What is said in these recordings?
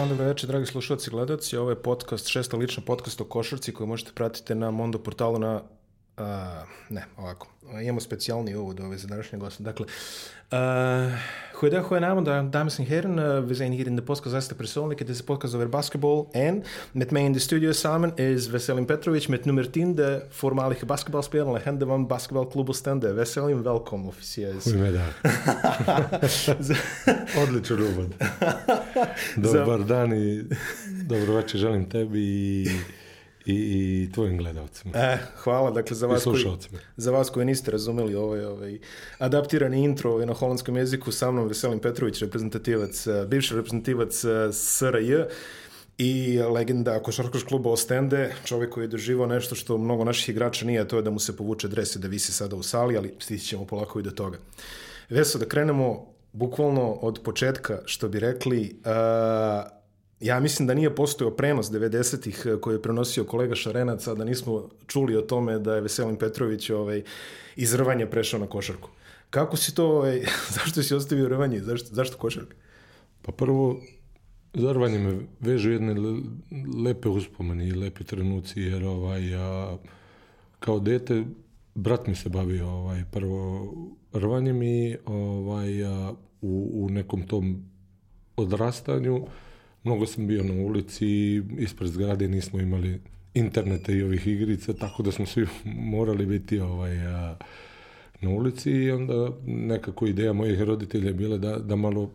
dan, dobro večer, dragi slušalci i gledalci. Ovo je podcast, šesta lična podcast o košarci koju možete pratiti na Mondo portalu na... a, ne, ovako. Imamo specijalni uvod ove za današnje goste. Dakle, uh, goedenavond, dames en heren. Uh, we zijn hier in de podcast Zesde Persoonlijk. Het is podcast over basketbal. En met mij in de studio samen is Veselin Petrovic met nummer 10, de voormalige basketbalspeler, legende van basketbalclub Oostende. Veselin, welkom officieus. Goedemiddag. Odličan uvod. Dobar dan i dobro večer želim tebi i, i, tvojim gledalcima. E, hvala, dakle, za vas, koji, za vas koji niste razumeli ovaj, ovaj adaptirani intro ovaj, na holandskom jeziku, sa mnom Veselin Petrović, reprezentativac, eh, bivši reprezentativac eh, SRJ i legenda košarkaškog kluba Ostende, čovjek koji je doživao nešto što mnogo naših igrača nije, to je da mu se povuče dres i da visi sada u sali, ali stići ćemo polako i do toga. Veso, da krenemo bukvalno od početka, što bi rekli, uh, ja mislim da nije postojao prenos 90-ih koji je prenosio kolega Šarenac, a da nismo čuli o tome da je Veselin Petrović ovaj, iz rvanja prešao na košarku. Kako si to, ovaj, zašto si ostavio rvanje, zašto, zašto košarka? Pa prvo, zarvanje me vežu jedne le- lepe uspomeni i lepi trenuci, jer ovaj, a, kao dete brat mi se bavio ovaj, prvo rvanjem i ovaj, a, u, u nekom tom odrastanju mnogo sam bio na ulici, ispred zgrade nismo imali interneta i ovih igrica, tako da smo svi morali biti ovaj, a, na ulici i onda nekako ideja mojih roditelja je bila da, da malo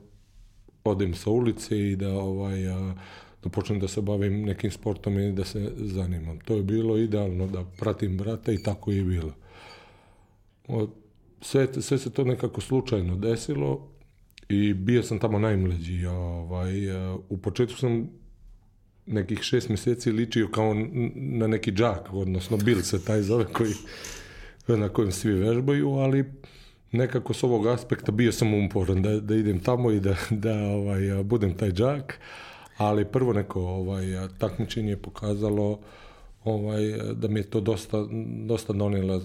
odem sa ulice i da ovaj a, da počnem da se bavim nekim sportom i da se zanimam. To je bilo idealno da pratim brata i tako je i bilo. Sve, sve se to nekako slučajno desilo i bio sam tamo najmlađi. Ovaj, a, u početku sam nekih šest mjeseci ličio kao na neki džak, odnosno bil se taj zove koji, na kojem svi vežbaju, ali nekako s ovog aspekta bio sam uporan da, da idem tamo i da, da ovaj, budem taj džak, ali prvo neko ovaj, takmičenje je pokazalo ovaj, da mi je to dosta, dosta donijelo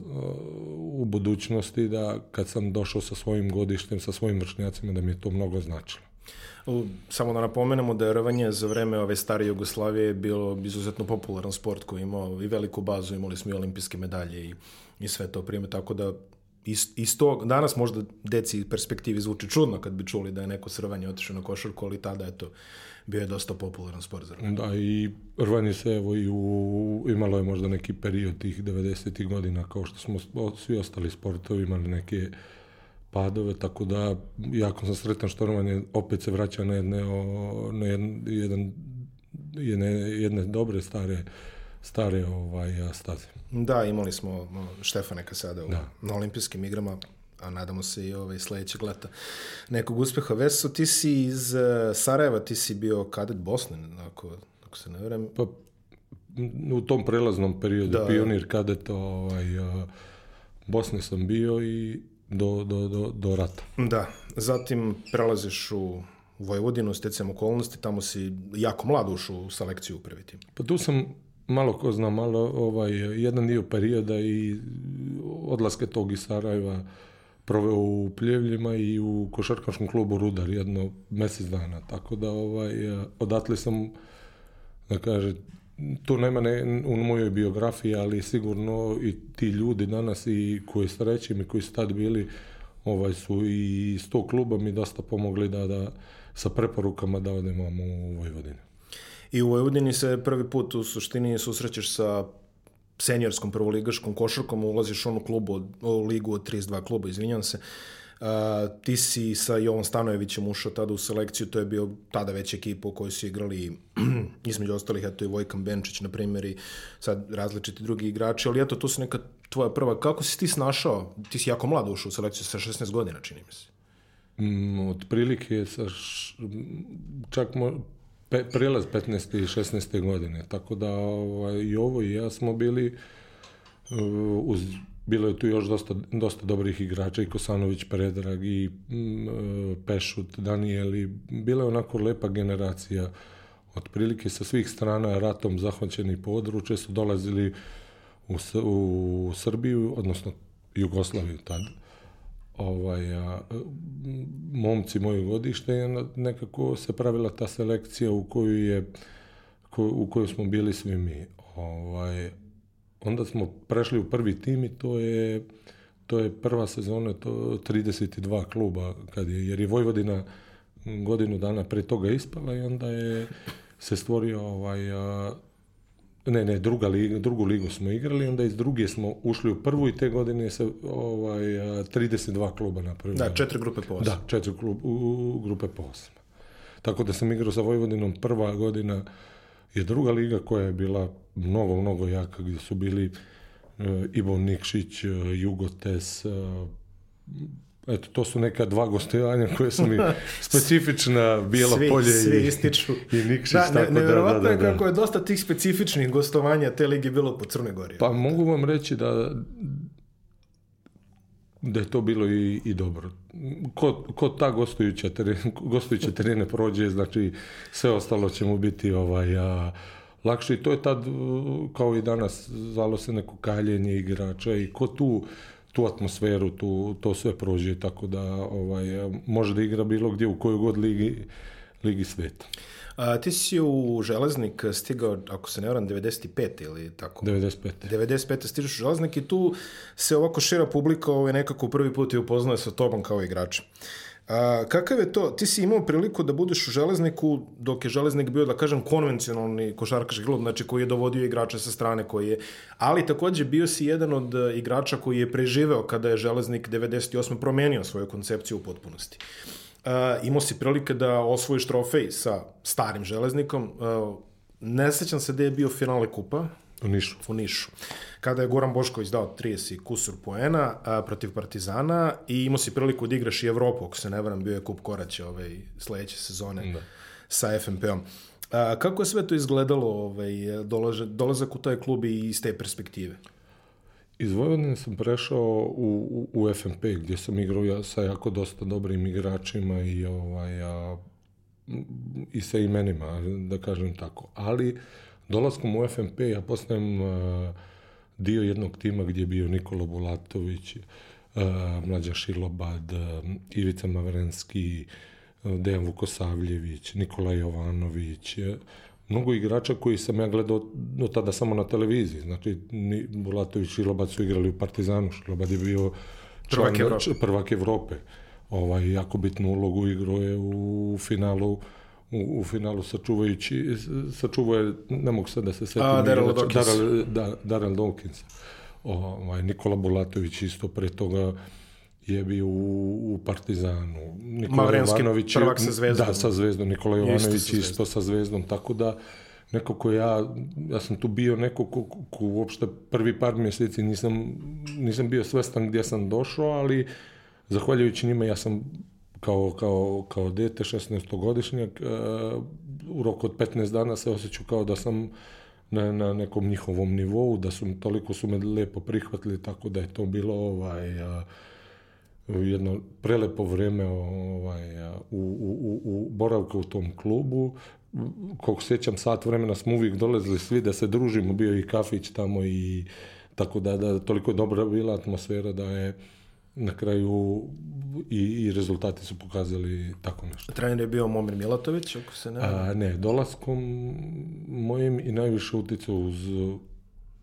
u budućnosti, da kad sam došao sa svojim godištem, sa svojim vršnjacima, da mi je to mnogo značilo. Samo da napomenemo da je rvanje za vreme ove stare Jugoslavije bilo izuzetno popularan sport koji je imao i veliku bazu, imali smo i olimpijske medalje i, i sve to prime, tako da iz, iz tog, danas možda deci perspektivi zvuči čudno kad bi čuli da je neko s rvanja otišao na košarku, ali tada eto, bio je dosta popularan sport za rvanje. Da, i rvanje se evo i u, imalo je možda neki period tih 90. godina, kao što smo svi ostali sportovi imali neke padove, tako da jako sam sretan što rvanje opet se vraća na jedne, o, na jedan, jedan jedne, jedne dobre stare stare ovaj staze. Da, imali smo Štefane Kasada u, Da. na olimpijskim igrama, a nadamo se i ovaj sledećeg leta nekog uspeha. Veso, ti si iz uh, Sarajeva, ti si bio kadet Bosne, ako, ako se ne vrem. Pa u tom prelaznom periodu Da, da, da. pionir kadet ovaj a, Bosne sam bio i do, do, do, do rata. Da, zatim prelaziš u Vojvodinu, stecam okolnosti, tamo si jako mlad ušao u selekciju u prvi tim. Pa tu sam malo ko zna, malo ovaj, jedan dio perioda i odlaske tog iz Sarajeva proveo u Pljevljima i u košarkaškom klubu Rudar jedno mjesec dana. Tako da ovaj, odatle sam, da kaže, tu nema ne, u mojoj biografiji, ali sigurno i ti ljudi danas i koji srećem i koji su tad bili ovaj su i iz tog kluba mi dosta pomogli da, da sa preporukama da odemo u Vojvodinu. I u Vojvodini se prvi put u suštini susrećeš sa seniorskom prvoligaškom košarkom, ulaziš u onu klubu, od, u ligu od 32 kluba, izvinjam se. Uh, ti si sa Jovom Stanojevićem ušao tada u selekciju, to je bio tada već ekipa u kojoj su igrali između ostalih, eto i Vojkan Benčić, na primjer, i sad različiti drugi igrači, ali eto, to su neka tvoja prva. Kako si ti snašao? Ti si jako mlad ušao u selekciju sa 16 godina, čini mi se. Mm, otprilike sa š, čak mo, pe, prelaz 15. i 16. godine. Tako da ovaj, i ovo i ja smo bili uh, uz bilo je tu još dosta, dosta dobrih igrača i Kosanović, Predrag i mm, uh, Pešut, Daniel i bila je onako lepa generacija otprilike sa svih strana ratom zahvaćenih područja su dolazili u, u Srbiju, odnosno Jugoslaviju tad ovaj, a, momci moje godište i nekako se pravila ta selekcija u koju je ko, u kojoj smo bili svi mi. Ovaj, onda smo prešli u prvi tim i to je to je prva sezona, to 32 kluba, kad je, jer je Vojvodina godinu dana pre toga ispala i onda je se stvorio ovaj, a, ne, ne, druga liga, drugu ligu smo igrali, onda iz druge smo ušli u prvu i te godine se ovaj, a, 32 kluba napravili. Da, četiri grupe po osam. Da, četiri klub, u, u, grupe po osam. Tako da sam igrao sa Vojvodinom prva godina je druga liga koja je bila mnogo, mnogo jaka, gdje su bili uh, Ivo Nikšić, uh, Jugotes, uh, eto, to su neka dva gostovanja koje su mi specifična Bijelo svi, polje svi i, ističu. i Nikšić. Da, ne, tako da, nevjerovatno da, da, je da. kako je dosta tih specifičnih gostovanja te lige bilo po Crnoj Gori. Pa mogu vam reći da da je to bilo i, i dobro. Ko, ko ta gostujuća, teren, gostujuća terene prođe, znači sve ostalo će mu biti ovaj, a, lakše i to je tad, kao i danas, zvalo se neko kaljenje igrača i ko tu tu atmosferu, tu, to sve prođe, tako da ovaj, može da igra bilo gdje u kojoj god ligi, ligi sveta. A, ti si u Železnik stigao, ako se ne varam, 95 ili tako? 95. 95. stižeš u Železnik i tu se ovako šira publika ovaj, nekako prvi put je upoznaje sa tobom kao igrača. A, kakav je to? Ti si imao priliku da budeš u Železniku dok je Železnik bio, da kažem, konvencionalni košarkaški klub, znači koji je dovodio igrače sa strane, koji je... Ali takođe bio si jedan od e, igrača koji je preživeo kada je Železnik 98. promenio svoju koncepciju u potpunosti. Uh, imao si prilike da osvojiš trofej sa starim železnikom. Uh, ne sećam se gde je bio finale kupa, U Nišu. u Nišu. Kada je Goran Bošković dao 30 kusur poena a, protiv Partizana i imao si priliku da igraš i Evropu, ako se ne varam, bio je kup Koraća ovaj, sledeće sezone Da. sa FNP-om. A, kako je sve to izgledalo, ovaj, dolaže, dolazak u taj klub i iz te perspektive? Iz Vojvodine sam prešao u, u, u FNP gdje sam igrao ja sa jako dosta dobrim igračima i ovaj a, i sa imenima, da kažem tako. Ali dolaskom u FNP ja postajem a, dio jednog tima gdje je bio Nikola Bulatović, a, Mlađa Šilobad, a, Ivica Mavrenski, a, Dejan Vukosavljević, Nikola Jovanović, mnogo igrača koji sam ja gledao do tada samo na televiziji. Znači, ni Bulatović i Šilobad su igrali u Partizanu. Šilobad je bio Prvak član- Evrope. č- prvak Evrope. Ovaj, jako bitnu ulogu igrao je u finalu u, u finalu sačuvajući, sačuvao je, ne mogu sad da se setim. A, igrača, Dawkins. Darrell, da, Darrell Dawkins. Ovaj, Nikola Bulatović isto pre toga je bio u, u Partizanu. Nikola Mavrenski Jovanović prvak sa Zvezdom. Da, sa Zvezdom. Nikola Isto Jovanović sa isto, sa Zvezdom. Tako da, neko ko ja, ja sam tu bio neko ko, ko, ko uopšte prvi par mjeseci nisam, nisam bio svestan gdje sam došao, ali zahvaljujući njima ja sam kao, kao, kao dete 16-godišnjak uh, u roku od 15 dana se osjećao kao da sam na, na nekom njihovom nivou, da su toliko su me lepo prihvatili, tako da je to bilo ovaj, a, jedno prelepo vreme ovaj, a, u, u, u, u boravka u tom klubu. Koliko sjećam, sat vremena smo uvijek dolazili svi da se družimo, bio i kafić tamo i tako da, da toliko je dobra bila atmosfera da je na kraju i, i rezultati su pokazali tako nešto. Trener je bio Momir Milatović, ako se ne. A, ne, dolaskom mojim i najviše uticao uz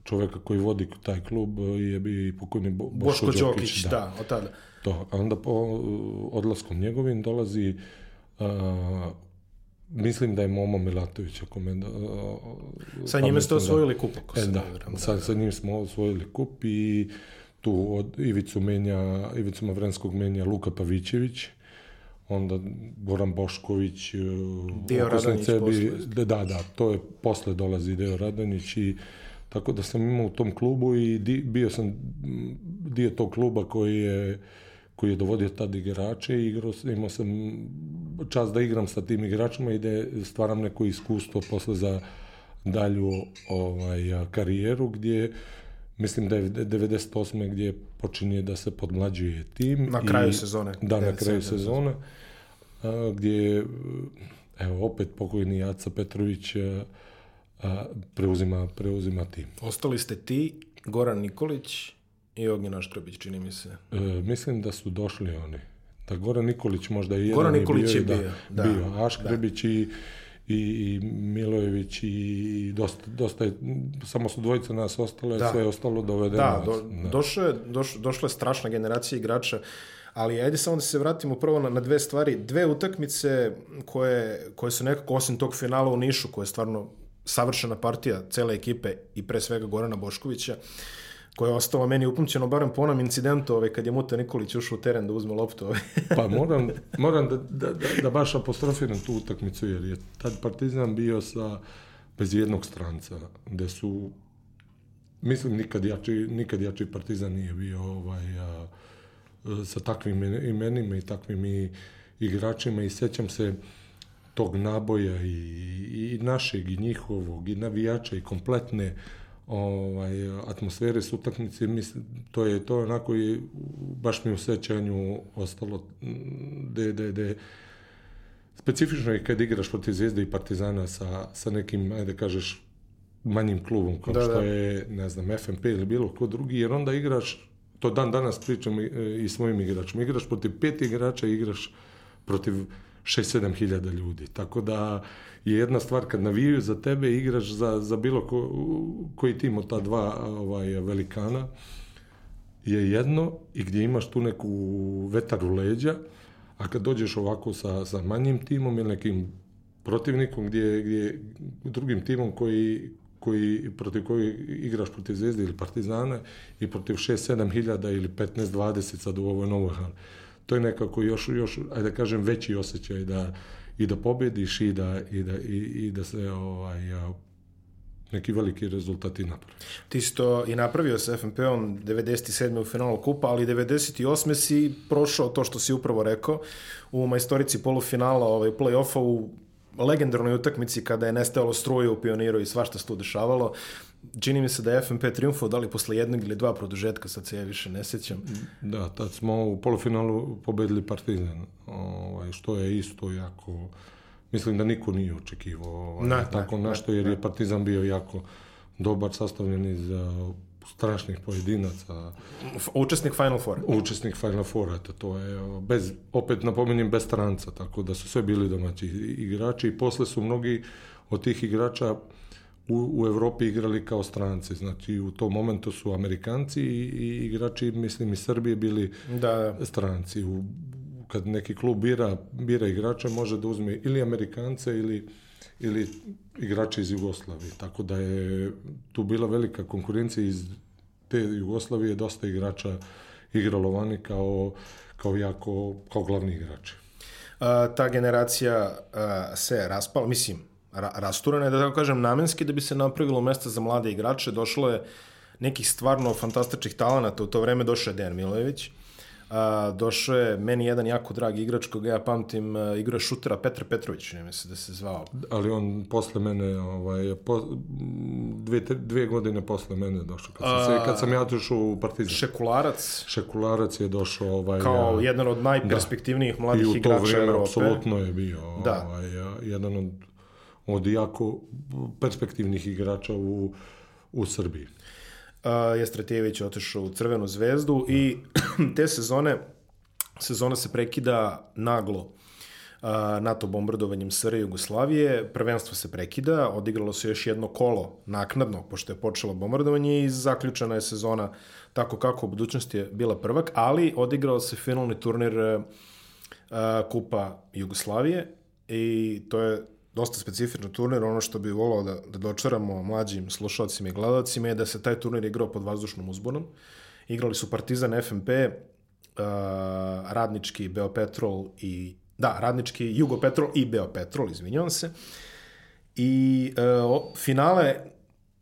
čoveka koji vodi taj klub je bio i pokojni Bo, Boško, Boško Đokić. Đokić, da. da, od tada. To. A onda po odlaskom njegovim dolazi a, mislim da je Momo Milatović ako me da, Sa njime ste pametim, osvojili kup, ako E, se da, varam. sa, sa njim smo osvojili kup i tu od Ivicu menja, Ivicu Mavrenskog menja Luka Pavićević, onda Goran Bošković, e, Deo okosnice Radonjić bi- posle. Da, da, to je posle dolazi Deo Radonjić i tako da sam imao u tom klubu i di, bio sam dio tog kluba koji je koji je dovodio tad igrače i igrao, imao sam čas da igram sa tim igračima i da stvaram neko iskustvo posle za dalju ovaj, karijeru gdje mislim da je 98. gdje počinje da se podmlađuje tim. Na kraju sezone. Da, na 97. kraju sezone. A, gdje je, evo, opet pokojni Jaca Petrović a, a, preuzima, preuzima tim. Ostali ste ti, Goran Nikolić i Ognjen Aškrabić, čini mi se. E, mislim da su došli oni. Da Goran Nikolić možda i jedan Goran je Nikolić bio, je i da, bio, da, bio. Aškrabić i, i, i Milojević i dosta, dosta je, samo su dvojica nas ostale, Da. sve je ostalo dovedeno. Da, do, da. došlo je, doš, došla je strašna generacija igrača, ali ajde samo da se vratimo prvo na, na dve stvari. Dve utakmice koje, koje su nekako, osim tog finala u Nišu, koja je stvarno savršena partija cele ekipe i pre svega Gorana Boškovića, koja je ostala meni upamćeno barem po onom incidentu ovaj, kad je Muta Nikolić ušao u teren da uzme loptu. Ovaj. Pa moram, moram da, da, da, da baš apostrofiram tu utakmicu, jer je tad Partizan bio sa bez jednog stranca, gde su mislim nikad jači, nikad jači Partizan nije bio ovaj, a, sa takvim imenima i takvim i igračima i sećam se tog naboja i, i našeg i njihovog i navijača i kompletne ovaj atmosfere s utakmice mislim to je to onako i baš mi u sećanju ostalo de de de specifično je kad igraš protiv Zvezde i Partizana sa sa nekim ajde kažeš manjim klubom kao Da, da, što da. je ne znam FNP ili bilo ko drugi jer onda igraš to dan danas pričam i, i svojim igračima igraš protiv pet igrača igraš protiv 6-7 hiljada ljudi. Tako da je jedna stvar kad navijaju za tebe, igraš za, za bilo ko, koji tim od ta dva ovaj, velikana, je jedno i gdje imaš tu neku vetar u leđa, a kad dođeš ovako sa, sa manjim timom ili nekim protivnikom gdje, gdje drugim timom koji, koji, protiv koji igraš protiv Zvezde ili Partizana i protiv 6-7 hiljada ili 15-20 sad u ovoj novoj hali to je nekako još, još ajde da kažem, veći osjećaj da i da pobediš i da, i da, i, i da se ovaj, neki veliki rezultati napravi. Ti si to i napravio sa FNP-om 97. u finalu kupa, ali 98. si prošao to što si upravo rekao u majstorici polufinala ovaj, play-offa u legendarnoj utakmici kada je nestajalo struje u pioniru i svašta se tu dešavalo. Čini mi se da je FNP triumfo dali posle jednog ili dva produžetka, sad se ja više ne sećam. Da, tad smo u polufinalu pobedili Partizan, ovaj, što je isto jako... Mislim da niko nije očekivao ovaj, Ne, tako ne, nešto, ne, jer ne. je Partizan bio jako dobar, sastavljen iz uh, strašnih pojedinaca, Učesnik Final Four. učesnik Final Four, eto, to je uh, bez, opet napominjem bez stranca, tako da su sve bili domaći igrači i posle su mnogi od tih igrača u, u Evropi igrali kao stranci, znači u tom momentu su Amerikanci i, i igrači, mislim, iz Srbije bili Da, da. stranci. U, kad neki klub bira, bira igrača, može da uzme ili Amerikance ili, ili igrače iz Jugoslavije. Tako da je tu bila velika konkurencija iz te Jugoslavije, dosta igrača igralo vani kao, kao jako, kao glavni igrači. A, ta generacija a, se raspala, mislim, ra, rasturena je, da tako kažem, namenski da bi se napravilo mesta za mlade igrače. Došlo je nekih stvarno fantastičnih talenata. U to vreme došao je Dejan Milojević. A, došao je meni jedan jako drag igrač koga ja pamtim, a, igra šutera Petar Petrović, ne se da se zvao. Ali on posle mene, ovaj, po, dve, te- dve godine posle mene došao. Kad sam, se, kad sam ja otišao u Partizan. Šekularac, Šekularac je došao ovaj, kao jedan od najperspektivnijih i mladih u to igrača vrijeme Evrope. apsolutno je bio Da. ovaj, jedan od, od jako perspektivnih igrača u, u Srbiji. Jestratijević je otišao u Crvenu zvezdu i te sezone sezona se prekida naglo uh, NATO bombardovanjem SR Jugoslavije, prvenstvo se prekida, odigralo se još jedno kolo naknadno, pošto je počelo bombardovanje i zaključena je sezona tako kako u budućnosti je bila prvak, ali odigrao se finalni turnir uh, Kupa Jugoslavije i to je dosta specifičan turnir, ono što bi volao da, da dočaramo mlađim slušalcima i gledalcima je da se taj turnir igrao pod vazdušnom uzbunom. Igrali su Partizan, FNP, uh, Radnički, Beopetrol i da, Radnički, Jugopetrol i Beopetrol, izvinjavam se. I uh, finale,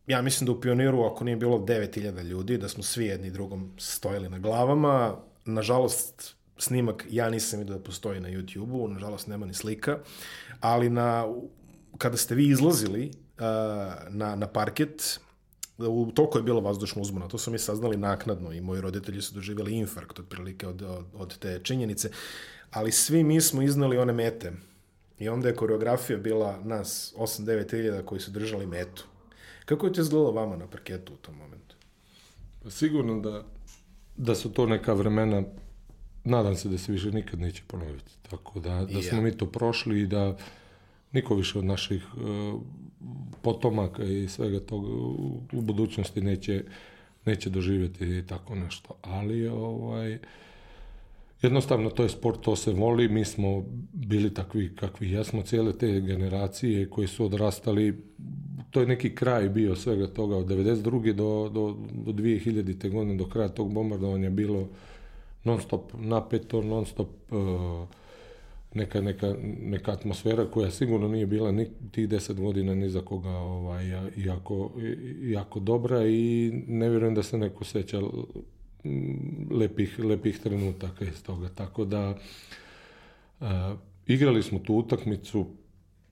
ja mislim da u Pioniru, ako nije bilo 9000 ljudi, da smo svi jedni drugom stojili na glavama. Nažalost, snimak ja nisam vidio da postoji na YouTube-u, nažalost nema ni slika, ali na, kada ste vi izlazili uh, na, na parket, u toliko je bilo vazdušno uzbuna, to su mi saznali naknadno i moji roditelji su doživjeli infarkt otprilike od, od, od te činjenice, ali svi mi smo iznali one mete i onda je koreografija bila nas 8-9 hiljada koji su držali metu. Kako je to izgledalo vama na parketu u tom momentu? Pa Sigurno da da su to neka vremena, nadam se da se više nikad neće ponoviti. Tako da, da smo mi to prošli i da niko više od naših e, potomaka i svega toga u, u budućnosti neće, neće doživjeti tako nešto. Ali ovaj, jednostavno to je sport, to se voli, mi smo bili takvi kakvi jesmo, cijele te generacije koje su odrastali, to je neki kraj bio svega toga, od 92. do, do, do 2000. godine, do kraja tog bombardovanja bilo non stop napeto, non stop uh, neka, neka, neka atmosfera koja sigurno nije bila ni tih deset godina ni za koga ovaj, ja- jako, jako dobra i ne vjerujem da se neko seća lepih, lepih trenutaka iz toga. Tako da uh, igrali smo tu utakmicu,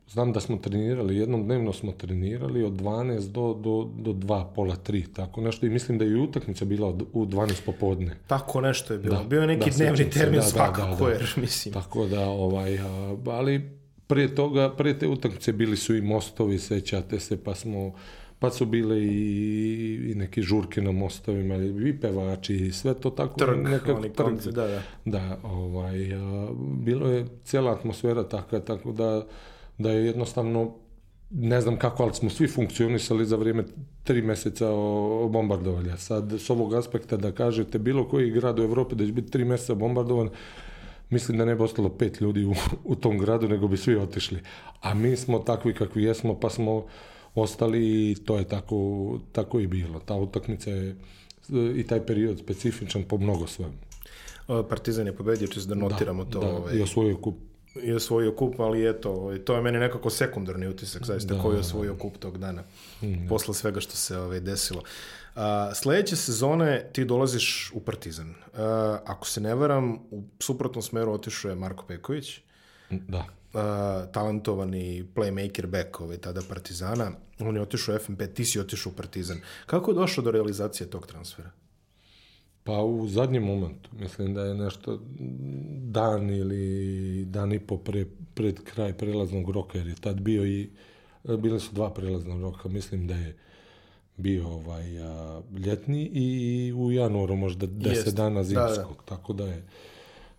znam da smo trenirali, jednom dnevno smo trenirali od 12 do, do, do 2, pola 3, tako nešto i mislim da je i utakmica bila od, u 12 popodne. Tako nešto je bilo. Da, Bio je neki da, dnevni se, termin da, da, svakako, da, da. jer mislim... Tako da, ovaj, a, ali prije toga, prije te utakmice bili su i mostovi, sećate se, pa smo pa su bile i, i neke žurke na mostovima, i pevači, i sve to tako Trg, nekako oni trg. konci, da, da. Da, ovaj, a, bilo je cijela atmosfera takva, tako da, da je jednostavno ne znam kako, ali smo svi funkcionisali za vrijeme tri mjeseca o- bombardovanja. Sad, s ovog aspekta da kažete bilo koji grad u Europi da će biti tri mjeseca bombardovan, mislim da ne bi ostalo pet ljudi u, u tom gradu, nego bi svi otišli. A mi smo takvi kakvi jesmo, pa smo ostali i to je tako, tako i bilo. Ta utakmica je i taj period specifičan po mnogo svemu. O, Partizan je pobedio, čisto da notiramo to. da, ovaj, i osvojio kup. I osvojio kup, ali eto, ovaj, to je meni nekako sekundarni utisak, zaista, Da, koji je da. osvojio kup tog dana, posle svega što se ovaj, desilo. A, sledeće sezone ti dolaziš u Partizan. A, ako se ne varam, u suprotnom smeru otišao je Marko Peković, Da. a, talentovani playmaker back ovaj, tada Partizana. On je otišao u FNP, ti si otišao u Partizan. Kako je došlo do realizacije tog transfera? Pa u zadnjem momentu, mislim da je nešto dan ili dan i po pre, pred kraj prelaznog roka, jer je tad bio i, bile su dva prelazna roka, mislim da je bio ovaj a, ljetni i u januaru možda deset Jest. dana Da, da. zimskog, tako da je,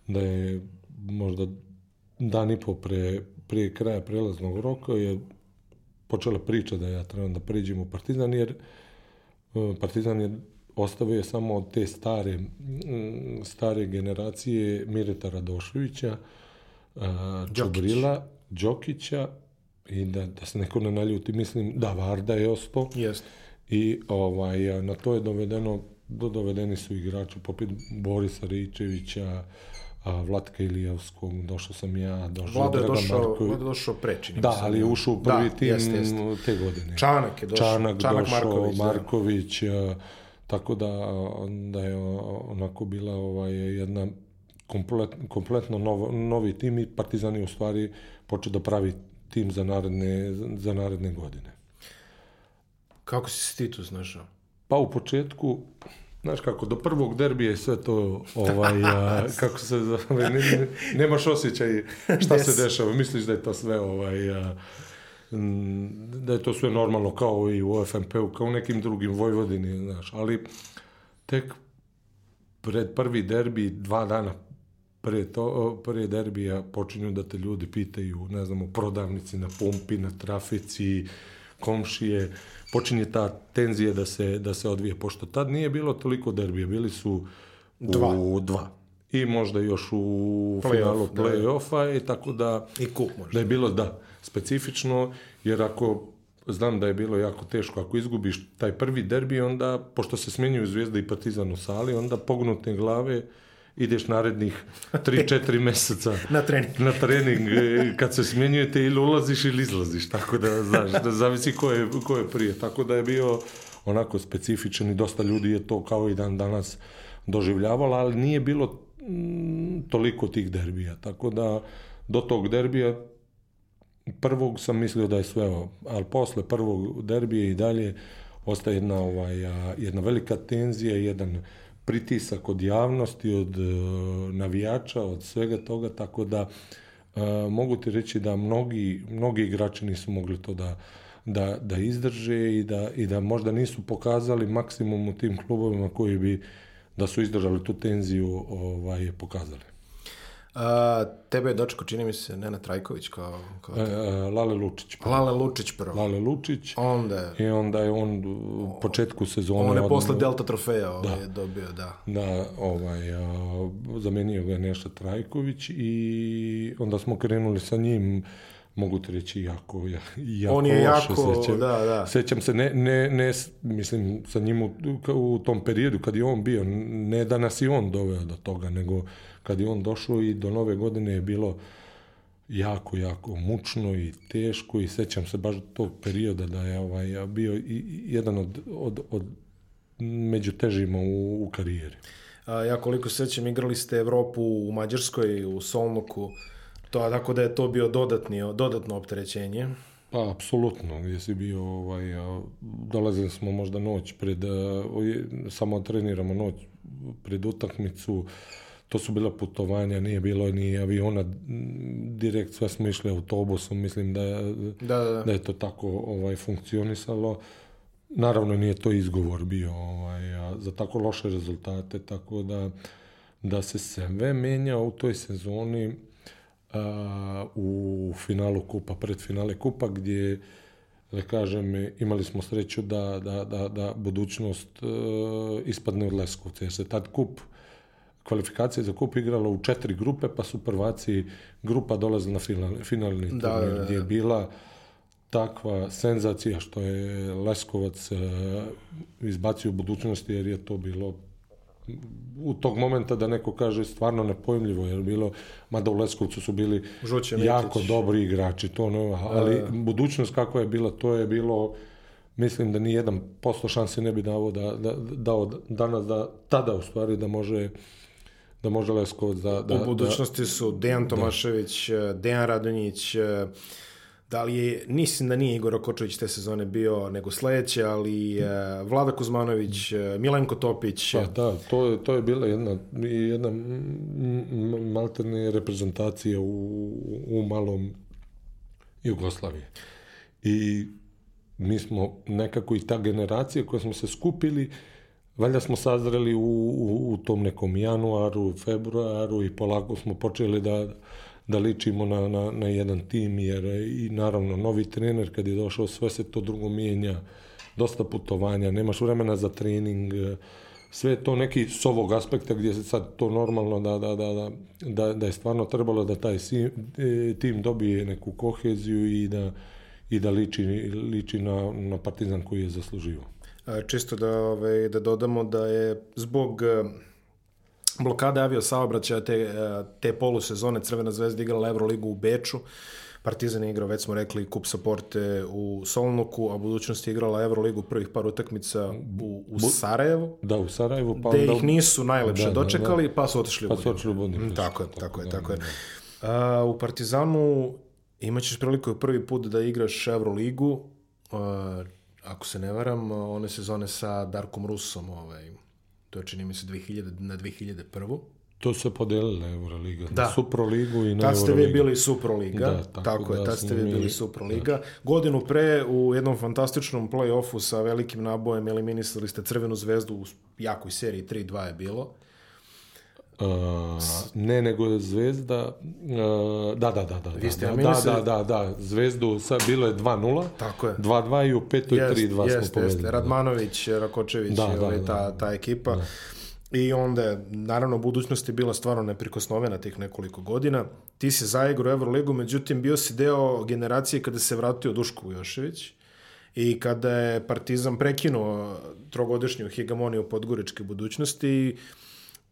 da je možda dan i po pre, prije kraja prelaznog roka je počela priča da ja trebam da pređem u Partizan, jer e, Partizan je ostavio je samo od te stare, stare generacije Mireta Radoševića, Čubrila, Đokića i da, da se neko ne naljuti, mislim da Varda je ostao Jeste. i ovaj, na to je dovedeno, do, dovedeni su igrači poput Borisa Ričevića, a, Vlatka Ilijevskog, došao sam ja, došao Vlado je Dragan došao, Marković. Vlado je došao pre, čini Da, se. ali je ušao u prvi Da, tim jeste, jeste. te godine. Čanak je došao. Čanak, Čanak došao, Marković, da. Marković, a, tako da, da je onako bila ovaj, jedna komplet, kompletno nov, novi tim i Partizan je u stvari počeo da pravi tim za naredne, za naredne godine. Kako si se ti tu snašao? Pa u početku, znaš kako, do prvog derbija je sve to, ovaj, a, kako se zove, ne, ne- nemaš osjećaj šta se dešava, misliš da je to sve, ovaj, a, da je to sve normalno kao i u FNP-u, kao u nekim drugim Vojvodini, znaš, ali tek pred prvi derbi, dva dana pre, to, pre derbija počinju da te ljudi pitaju, ne znam, u prodavnici, na pumpi, na trafici, komšije, počinje ta tenzija da se, da se odvije, pošto tad nije bilo toliko derbija, bili su u Dva. dva. I možda još u Play-off, finalu da. play-offa i tako da I kup možda. da je bilo, da, specifično, jer ako znam da je bilo jako teško, ako izgubiš taj prvi derbi, onda, pošto se smenjuju Zvijezda i Partizan u sali, onda pognute glave ideš narednih 3-4 meseca Na trening. na trening e, kad se smjenjujete ili ulaziš ili izlaziš, tako da, znaš, da zavisi ko je, ko je prije. Tako da je bio onako specifičan i dosta ljudi je to kao i dan danas doživljavalo, ali nije bilo mm, toliko tih derbija. Tako da do tog derbija prvog sam mislio da je sve ovo, ali posle prvog derbija i dalje ostaje jedna, ovaj, jedna velika tenzija, jedan pritisak od javnosti, od e, navijača, od svega toga, tako da e, mogu ti reći da mnogi, mnogi igrači nisu mogli to da, da, da izdrže i da, i da možda nisu pokazali maksimum u tim klubovima koji bi da su izdržali tu tenziju ovaj, pokazali. A, tebe je dočeko, čini mi se, Nena Trajković kao... kao... E, e, Lale Lučić. prvo. Lale Lučić prvo. Lale Lučić. Onda I onda je on u početku sezone... on je odmah- posle Delta trofeja ovaj, dobio, da. Da, ovaj, a, zamenio ga je Neša Trajković i onda smo krenuli sa njim, mogu ti reći, jako, ja- jako On je loše jako, sećam. da, da. Sećam se, ne, ne, ne, mislim, sa njim u, u tom periodu kad je on bio, ne da nas i on doveo do toga, nego kad je on došao i do nove godine je bilo jako, jako mučno i teško i sećam se baš tog perioda da je ovaj, bio i, jedan od, od, od među težima u, u karijeri. A, ja koliko se sećam, igrali ste Evropu u Mađarskoj, u Solnoku, to, tako da je to bio dodatni, dodatno opterećenje. Pa, apsolutno, gdje si bio, ovaj, dolazili smo možda noć pred, samo treniramo noć pred utakmicu, to su bila putovanja, nije bilo ni aviona, direkt sve smo išli autobusom, mislim da, Da, da, da. da je to tako ovaj, funkcionisalo. Naravno nije to izgovor bio ovaj, a, za tako loše rezultate, tako da, da se sve menja u toj sezoni a, u finalu kupa, pred finale kupa gdje da kažem, imali smo sreću da, da, da, da budućnost e, ispadne od Leskovca, jer se tad kup kvalifikacije za kup igralo u četiri grupe, pa su prvaci grupa dolazili na final, finalni Da, turnir, da, da. gdje je bila takva senzacija što je Leskovac e, izbacio u budućnosti, jer je to bilo u tog momenta da neko kaže stvarno nepojmljivo, jer je bilo, mada u Leskovcu su bili Žuće jako Mitić. dobri igrači, to ne, ali budućnost kakva je bila, to je bilo mislim da ni jedan posto šanse ne bi dao da, da, dao danas da tada u stvari da može da može Leskovac da, da, u budućnosti su Dejan Tomašević, Dejan Radonjić, eh, da li je, mislim da nije Igor Okočević te sezone bio, nego sledeće, ali eh, Vlada Kuzmanović, Milenko Topić, Pa da, to je, to je bila jedna, jedna malterne reprezentacija u, u malom Jugoslaviji. I mi smo nekako i ta generacija koja smo se skupili, valjda smo sazreli u, u, u tom nekom januaru, februaru i polako smo počeli da, da ličimo na, na, na jedan tim, jer i naravno novi trener kad je došao, sve se to drugo mijenja, dosta putovanja, nemaš vremena za trening, e, sve to neki s ovog aspekta gdje se sad to normalno da, da, da, da, da, da je stvarno trebalo da taj si, e, tim dobije neku koheziju i da, i da liči, liči na, na partizan koji je zaslužio. Čisto da, ovaj, da dodamo da je zbog e, blokade avio saobraćaja te, e, te polusezone Crvena zvezda igrala Euroligu u Beču, Partizan je igrao, već smo rekli, kup Saporte u Solnoku, a budućnost je igrala Euroligu prvih par utakmica u, u Sarajevu, Da, u Sarajevu, pa gde onda- ih nisu najlepše Da, da, dočekali, pa su otišli u Pa su Budimpeštu. otišli u Budimpeštu, Mm, Tako je, tako je, da, tako je. da. A, u Partizanu imaćeš priliku prvi put da igraš Euroligu, ako se ne varam, one sezone sa Darkom Rusom, ovaj, to je čini mi se 2000, na 2001. To su se podelile Euroliga. Da. Na Suproligu i na Tad ste vi bili Suproliga, Da, tako, tako je, da tad ste vi bili Suproliga. Godinu pre u jednom fantastičnom play-offu sa velikim nabojem eliminisali ste Crvenu zvezdu u jakoj seriji 3-2 je bilo. Uh, ne, nego je Zvezda... Uh, da, da, da, da. Vi ste, da, da, mislim- da, da, da, Zvezdu, sad bilo je 2-0. Tako je. 2-2 i u petoj 3-2 smo Jeste, jeste, povedali. Radmanović, Rakočević, Da, da, da, ovaj, da, ta, ta ekipa. I onda, je, naravno, budućnost je bila stvarno neprikosnovena tih nekoliko godina. Ti si zaigrao Euroligu, međutim, bio si deo generacije kada se vratio Duško Vujošević i kada je Partizan prekinuo trogodišnju hegemoniju podgoričke budućnosti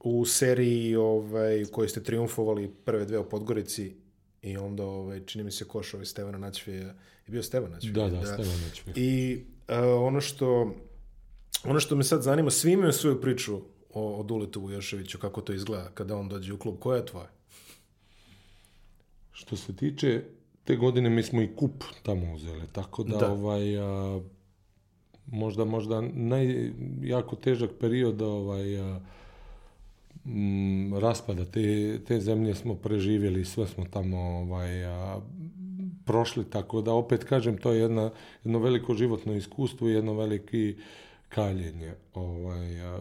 u seriji ovaj, u kojoj ste triumfovali prve dve u Podgorici i onda, ovaj, čini mi se, koš ovaj Stevana Načvija je bio Stevan Načvija. Da, da, Stevanović. I uh, ono što ono što me sad zanima, svi imaju svoju priču o, o Duletu Vujoševiću, kako to izgleda kada on dođe u klub. Koja je tvoja? Što se tiče te godine mi smo i kup tamo uzeli, tako da, Da. ovaj a, možda možda naj jako težak period ovaj a, m, raspada te, te zemlje smo preživjeli, sve smo tamo ovaj a, prošli, tako da opet kažem to je jedna, jedno veliko životno iskustvo i jedno veliki kaljenje. Ovaj, a,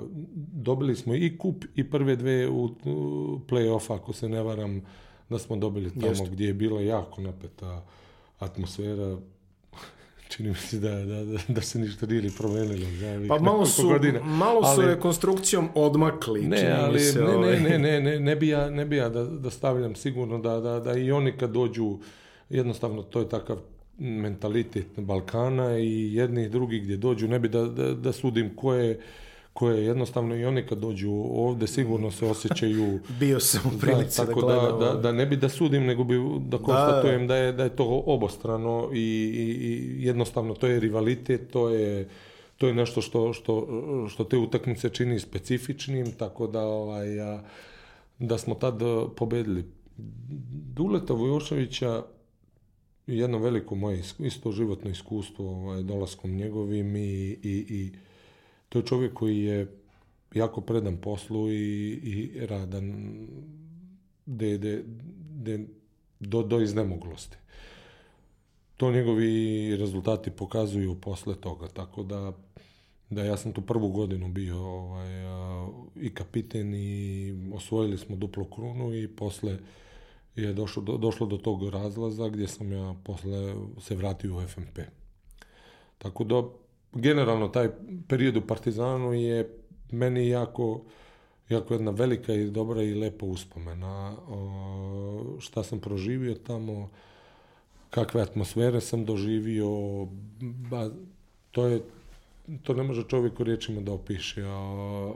dobili smo i kup i prve dve u, u play-off, ako se ne varam, da smo dobili tamo Jeste. gdje je bila jako napeta atmosfera. Čini mi se da, da, da, da se ništa nije ni promenilo. ovih Pa malo su, godina. malo su Ali- rekonstrukcijom odmakli, čini Ne, mi ali se. ne, ovaj. ne, ne, ne, ne, ne bi ja, ne bi ja da, da stavljam sigurno da, da, da i oni kad dođu, jednostavno to je takav mentalitet Balkana i jednih i drugih gdje dođu, ne bi da, da, da sudim ko je, ko je jednostavno i oni kad dođu ovdje sigurno se osjećaju Bio sam u prilici da, tako da, gledam. da, da ne bi da sudim, nego bi da konstatujem da, je, da je to obostrano i, i, i jednostavno to je rivalitet, to je, to je nešto što, što, što te utakmice čini specifičnim, tako da, ovaj, da smo tad pobedili. Duleta Vujoševića jedno veliko moje is- isto životno iskustvo ovaj, dolaskom njegovim i, i, i to je čovjek koji je jako predan poslu i, i radan de, de, de, do, do iznemoglosti. To njegovi rezultati pokazuju posle toga, tako da da ja sam tu prvu godinu bio ovaj, a, i kapiten i osvojili smo duplu krunu i posle je došlo do, došlo do tog razlaza gdje sam ja posle se vratio u FNP. Tako da generalno taj period u Partizanu je meni jako jako jedna velika i dobra i lepa uspomena. O, šta sam proživio tamo, kakve atmosfere sam doživio, ba, to je to ne može čovjek u riječima da opiše. A,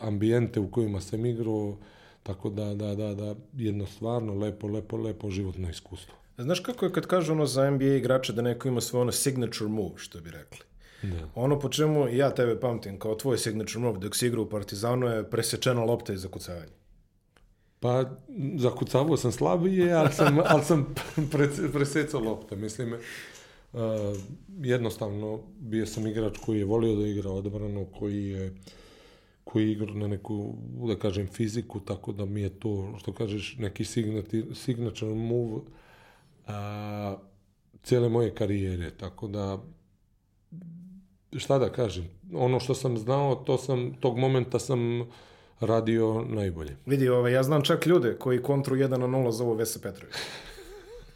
ambijente u kojima sam igrao, tako da, da, da, da, jedno stvarno lepo, lepo, lepo životno iskustvo. Znaš kako je kad kažu ono za NBA igrače da neko ima svoj ono signature move, što bi rekli. Da. Ono po čemu ja tebe pamtim kao tvoj signature move dok si igrao u Partizanu je presečena lopta i zakucavanje. Pa, zakucavao sam slabije, ali sam, ali sam pre- presecao lopte. Mislim, uh, jednostavno bio sam igrač koji je volio da igra odbranu, koji je koji je igrao na neku, da kažem, fiziku, tako da mi je to, što kažeš, neki signati, signature move a, cijele moje karijere, tako da šta da kažem, ono što sam znao, to sam, tog momenta sam radio najbolje. Vidi, ovaj, ja znam čak ljude koji kontru 1 na 0 zovu Vesa Petrović.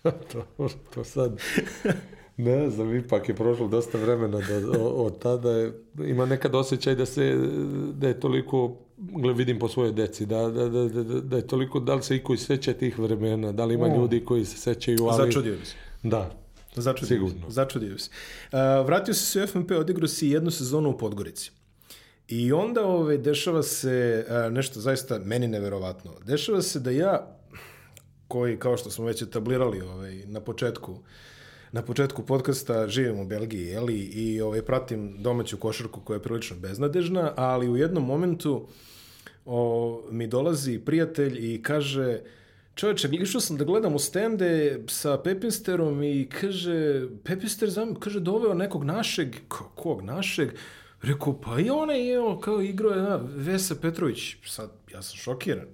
to, to sad, ne znam, ipak je prošlo dosta vremena da, od tada. Je, ima nekad osjećaj da se, da je toliko, gle, vidim po svojoj deci, da, da, da, da, da je toliko, da li se i koji seća tih vremena, da li ima O. ljudi koji se sećaju, ali... Začudio bi se. Da, Začudio Sigurno. Se. Začudio se. Uh, vratio si se u FNP, odigrao si jednu sezonu u Podgorici. I onda ove, dešava se uh, nešto zaista meni neverovatno. Dešava se da ja, koji, kao što smo već etablirali ovaj, na početku, na početku podcasta živim u Belgiji, jeli, i ovaj, pratim domaću košarku koja je prilično beznadežna, ali u jednom momentu o, mi dolazi prijatelj i kaže čovječe, išao sam da gledam u stende sa Pepinsterom i kaže, Pepinster zam, kaže, doveo nekog našeg, "Ko- kog našeg? Rekao, pa i onaj je, kao igrao je, a, Vesa Petrović. Sad, ja sam šokiran.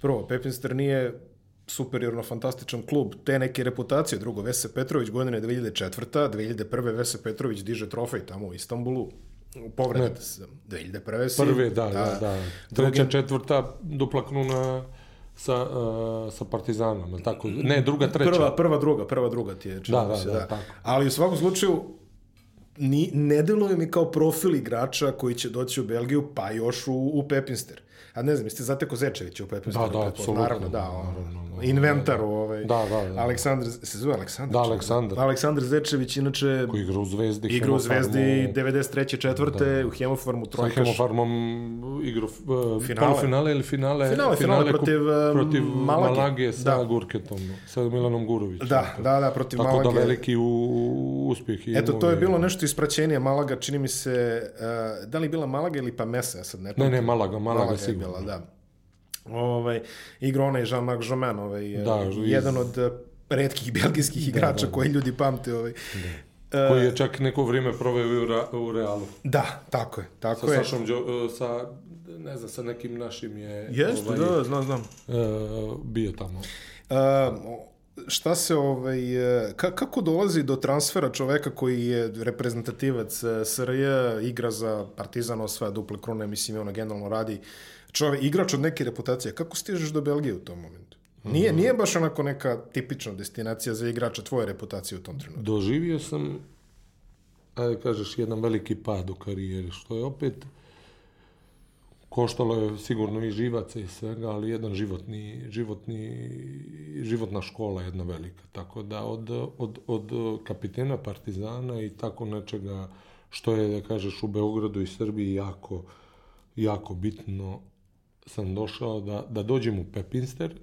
Prvo, Pepinster nije superiorno fantastičan klub te neke reputacije. Drugo, Vese Petrović, godine 2004. 2001. Vese Petrović diže trofej tamo u Istanbulu. Povrede se. 2001. si. prve, da, da, da. Drugi- Treća, četvrta, dupla kruna sa, uh, sa Partizanom, je li tako? Ne, druga, treća. Prva, prva, druga, prva, druga ti je. Da, da, se, da, tako. Ali u svakom slučaju, ni, ne deluje mi kao profil igrača koji će doći u Belgiju, pa još u, u Pepinster. A ne znam, jeste zateko Zečevića u Pepinsteru? Da, da, apsolutno, Naravno, da, ono, naravno, da. inventaru, ovaj. Da, da, da. Aleksandar, se zove Aleksandar? Da? Aleksandar. Aleksandar Zečević, inače, Koji igra u Zvezdi. igra u Zvezdi Hemofarmu, 93. četvrte, u Hemofarmu Sa trojkaš. Hemofarmom igru uh, Finale. polufinale ili finale? Finale, finale kup- protiv, uh, protiv Malage. Malage, sa Da. Gurketom, sa Milanom Gurovićem. Da, da, da, protiv Tako Malage. da veliki u, u uspjeh. Eto, to je bilo nešto ispraćenije. Malaga, čini mi se, uh, da li bila Malaga ili pa Mesa, ja sad ne Ne, ne, Malaga, Malaga bila, da. Ovaj, igrao onaj Jean-Marc Jomain, ovaj, Da, da, iz- jedan od uh, redkih belgijskih igrača koji ljudi pamte. Ovaj. Koji je čak neko vrijeme proveo u, Ra- u Realu. Da, tako je, Sa tako je. Sašom, Đo- sa, ne znam, sa nekim našim je Jeste, ovaj, da, znam, znam. uh, bio tamo. Uh, šta se ovaj, e, ka, kako dolazi do transfera čoveka koji je reprezentativac e, SRJ, igra za Partizan, osvaja duple krune, mislim, ono generalno radi čovek, igrač od neke reputacije. Kako stižeš do Belgije u tom momentu? Nije, nije baš onako neka tipična destinacija za igrača tvoje reputacije u tom trenutku. Doživio sam, ajde kažeš, jedan veliki pad u karijeri, što je opet koštalo je sigurno i živaca i svega, ali jedan životni, životni, životna škola jedna velika. Tako da od, od, od kapitena Partizana i tako nečega što je, da kažeš, u Beogradu i Srbiji jako, jako bitno sam došao da, da dođem u Pepinster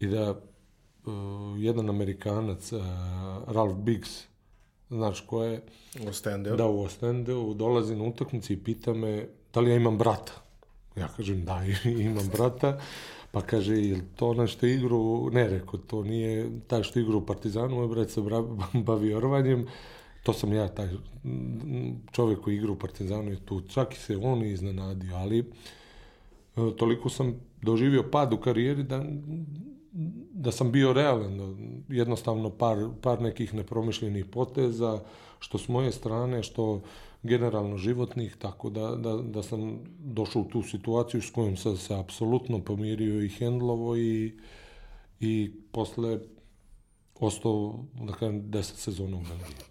i da uh, jedan Amerikanac, uh, Ralph Biggs, znaš ko je? U Ostendeu. Da, u Ostendeu, dolazi na utakmici i pita me da li ja imam brata. Ja kažem da, imam brata. Pa kaže, je to ono što igru, ne rekao, to nije taj što igru u Partizanu, moj brat se bavi orvanjem, to sam ja, taj čovjek koji igra u Partizanu je tu, čak i se on iznenadio, ali e, toliko sam doživio pad u karijeri da, da sam bio realan, da jednostavno par, par nekih nepromišljenih poteza, što s moje strane, što generalno životnih, tako da, da, da sam došao u tu situaciju s kojom sam se apsolutno pomirio i hendlovo i, i posle ostao, da kažem, deset sezona u Belgiji.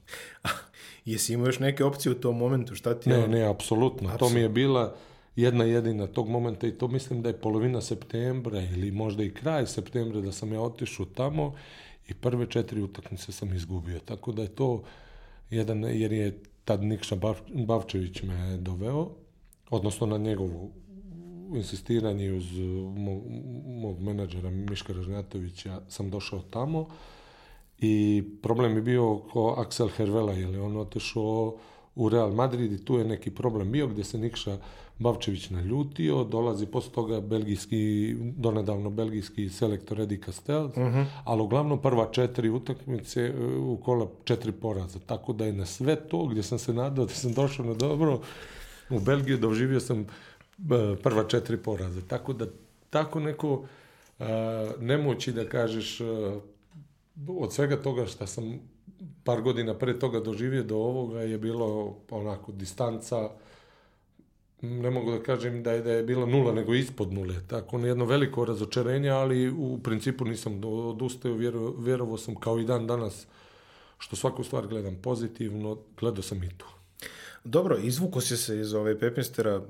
Jesi imao još neke opcije u tom momentu? Šta ti Ne, je... ne, apsolutno. To mi je bila jedna jedina tog momenta i to mislim da je polovina septembra ili možda i kraj septembra da sam ja otišao tamo i prve četiri utakmice sam izgubio. Tako da je to jedan, jer je tad Nikša Bav, Bavčević me doveo, odnosno na njegovu insistiranje uz mog, mog menadžera Miška Ražnjatovića sam došao tamo i problem je bio oko Axel Hervela, jer je on otešao u Real Madrid i tu je neki problem bio gdje se Nikša Bavčević naljutio, dolazi posle toga belgijski, donedavno belgijski selektor Edi Castel, uh -huh. ali uglavnom prva četiri utakmice u kola četiri poraza, tako da je na sve to gdje sam se nadao da sam došao na dobro, u Belgiju doživio sam prva četiri poraza, tako da tako neko uh, nemoći da kažeš od svega toga što sam par godina pre toga doživio do ovoga je bilo onako distanca ne mogu da kažem da je, da je bila nula, nego ispod nule. Tako jedno veliko razočarenje, ali u principu nisam odustao, vjero, vjerovo sam kao i dan danas, što svaku stvar gledam pozitivno, gledao sam i tu. Dobro, izvuko si se iz ove Pepinstera,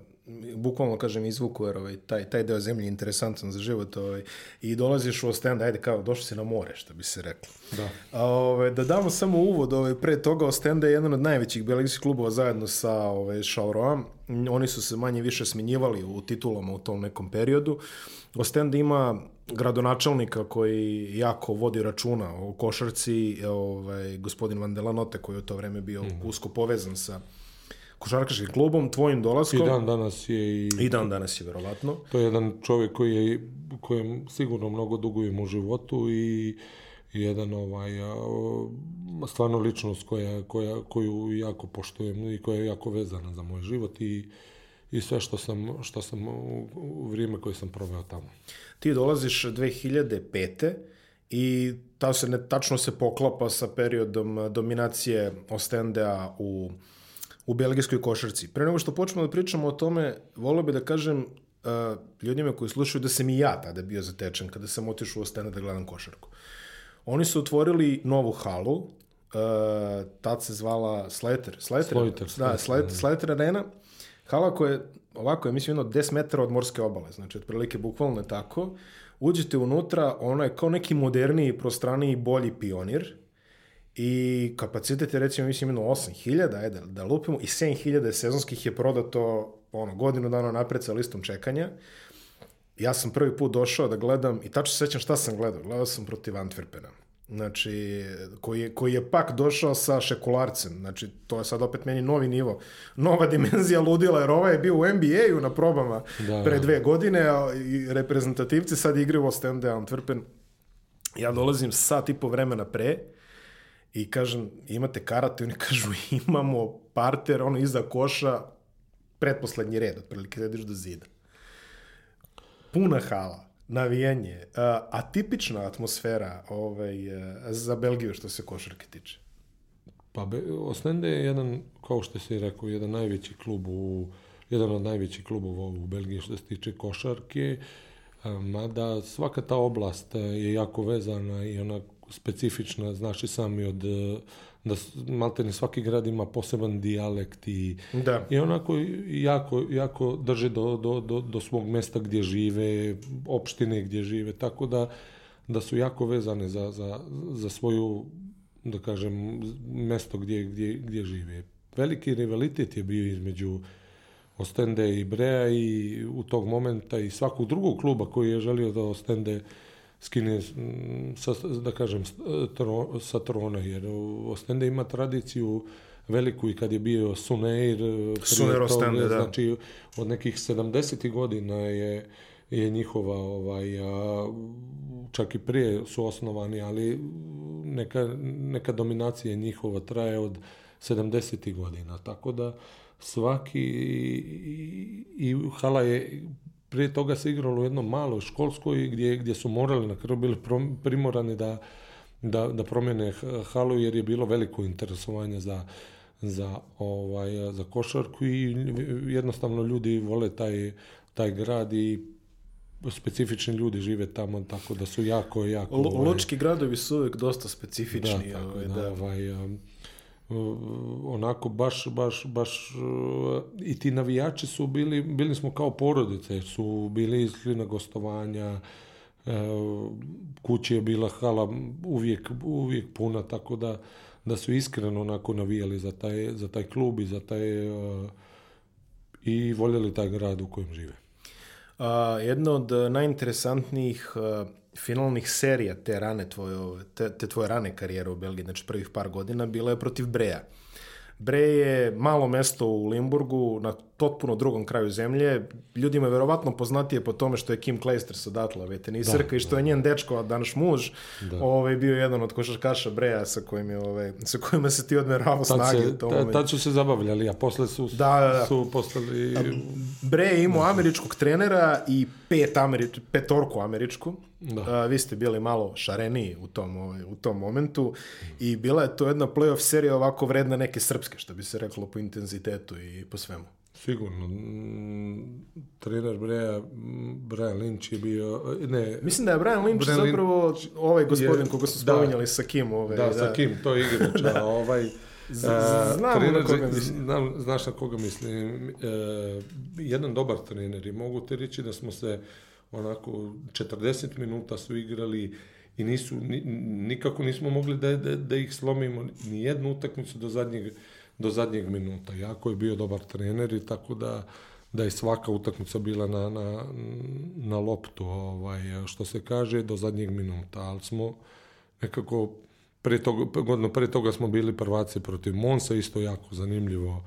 bukvalno kažem izvuku, jer ovaj, taj, taj deo zemlje je interesantan za život ovaj, i dolaziš u Ostend, ajde kao, došli si na more, što bi se reklo. Da. A, ovaj, da damo samo uvod, ovaj, pre toga Ostenda je jedan od najvećih belgijskih klubova zajedno sa ovaj, Šauroam. Oni su se manje više smenjivali u titulama u tom nekom periodu. Ostend ima gradonačelnika koji jako vodi računa o košarci, ovaj, gospodin Van Delanote koji je u to vreme bio mm. usko povezan sa košarkaškim klubom, tvojim dolaskom. I dan danas je i... I dan danas je, verovatno. To je jedan čovjek koji je, kojem sigurno mnogo dugujem u životu i jedan ovaj stvarno ličnost koja, koja, koju jako poštujem i koja je jako vezana za moj život i, i sve što sam, što sam u, u vrijeme koje sam proveo tamo. Ti dolaziš 2005. i ta se ne, tačno se poklapa sa periodom dominacije Ostendea u u belgijskoj košarci. Pre nego što počnemo da pričamo o tome, volio bih da kažem uh, ljudima koji slušaju da sam i ja tada bio zatečen kada sam otišao u Ostena da gledam košarku. Oni su otvorili novu halu, uh, tad se zvala Slater. Slater, Slater, da, Slater, Slater Arena. Hala koja je, ovako je, mislim, jedno 10 metara od morske obale, znači otprilike bukvalno je tako. Uđete unutra, ono je kao neki moderniji, prostraniji, bolji pionir, i kapacitet je recimo mislim jedno 8000, ajde da lupimo, i 7000 sezonskih je prodato ono, godinu dana napred sa listom čekanja. Ja sam prvi put došao da gledam, i tačno se sećam šta sam gledao, gledao sam protiv Antwerpena. Znači, koji je, koji je pak došao sa šekularcem. Znači, to je sad opet meni novi nivo. Nova dimenzija ludila, jer ovaj je bio u NBA-u na probama da, pre dve godine, a i reprezentativci sad igraju u Ostende Antwerpen. Ja dolazim sat i po vremena pre, i kažem, imate karate, oni kažu, imamo parter, ono, iza koša, pretposlednji red, otprilike, sediš do zida. Puna hala. navijanje, atipična atmosfera ovaj, za Belgiju što se košarke tiče. Pa Ostende je jedan, kao što si rekao, jedan najveći klub u, jedan od najvećih klubova u Belgiji što se tiče košarke, mada svaka ta oblast je jako vezana i ona specifična, znaš i sami od da maltene svaki grad ima poseban dijalekt i, da. i onako jako, jako drže do, do, do, do svog mesta gdje žive, opštine gdje žive, tako da, da su jako vezane za, za, za svoju, da kažem, mesto gdje, gdje, gdje žive. Veliki rivalitet je bio između Ostende i Brea i u tog momenta i svakog drugog kluba koji je želio da Ostende skine, sa, da kažem, tro, sa trona, jer Ostende ima tradiciju veliku i kad je bio Suneir, Suneir Ostende, da. znači od nekih 70. godina je je njihova ovaj a, čak i prije su osnovani ali neka, neka dominacija njihova traje od 70. godina tako da svaki i, i hala je prije toga se igralo u jednom maloj školskoj gdje, gdje su morali na kraju bili primorani da, da, da promjene halu jer je bilo veliko interesovanje za, za, ovaj, za košarku i jednostavno ljudi vole taj, taj grad i specifični ljudi žive tamo, tako da su jako, jako... Ovaj, Lučki gradovi su uvijek dosta specifični. Da, tako ovaj, da, ovaj, um, onako baš, baš, baš i ti navijači su bili, bili smo kao porodice, su bili išli na gostovanja, e, kući je bila hala uvijek, uvijek puna, tako da, da su iskreno onako navijali za taj, za taj klub i za taj i voljeli taj grad u kojem žive. A, jedno od najinteresantnijih finalnih serija te rane tvoje, te, te tvoje rane karijere u Belgiji, znači prvih par godina, bila je protiv Breja. Bre je malo mesto u Limburgu, na potpuno drugom kraju zemlje. Ljudima je verovatno poznatije po tome što je Kim Kleisters odatle, vetenisarka, da, i što je njen dečko, a danas muž, da. ovaj, bio jedan od košarkaša Breja sa kojim je, ovaj, sa kojima se ti odmeravao snage. Se, ta, tad su se zabavljali, a posle su, da, da, da. su postali... Bre je imao američkog trenera i pet Ameri, petorku američku. Da. A, vi ste bili malo šareniji u tom, ovaj, u tom momentu i bila je to jedna playoff serija ovako vredna neke srpske, što bi se reklo po intenzitetu i po svemu. Sigurno. Trener Breja, Brian Lynch je bio... Ne, Mislim da je Brian Lynch Brian zapravo Lynch ovaj gospodin je, koga su spominjali da, sa Kim. Ovaj, da, da, sa Kim, to je igrač. a ovaj, Znam trener, na koga mislim. Znam, znaš na koga mislim. E, jedan dobar trener i mogu te reći da smo se onako 40 minuta su igrali i nisu, ni, nikako nismo mogli da, da, da ih slomimo ni jednu utakmicu do zadnjeg do zadnjeg minuta. Jako je bio dobar trener i tako da da je svaka utakmica bila na, na, na loptu, ovaj, što se kaže, do zadnjeg minuta. Ali smo nekako, pre toga, godino pre toga smo bili prvaci protiv Monsa, isto jako zanimljivo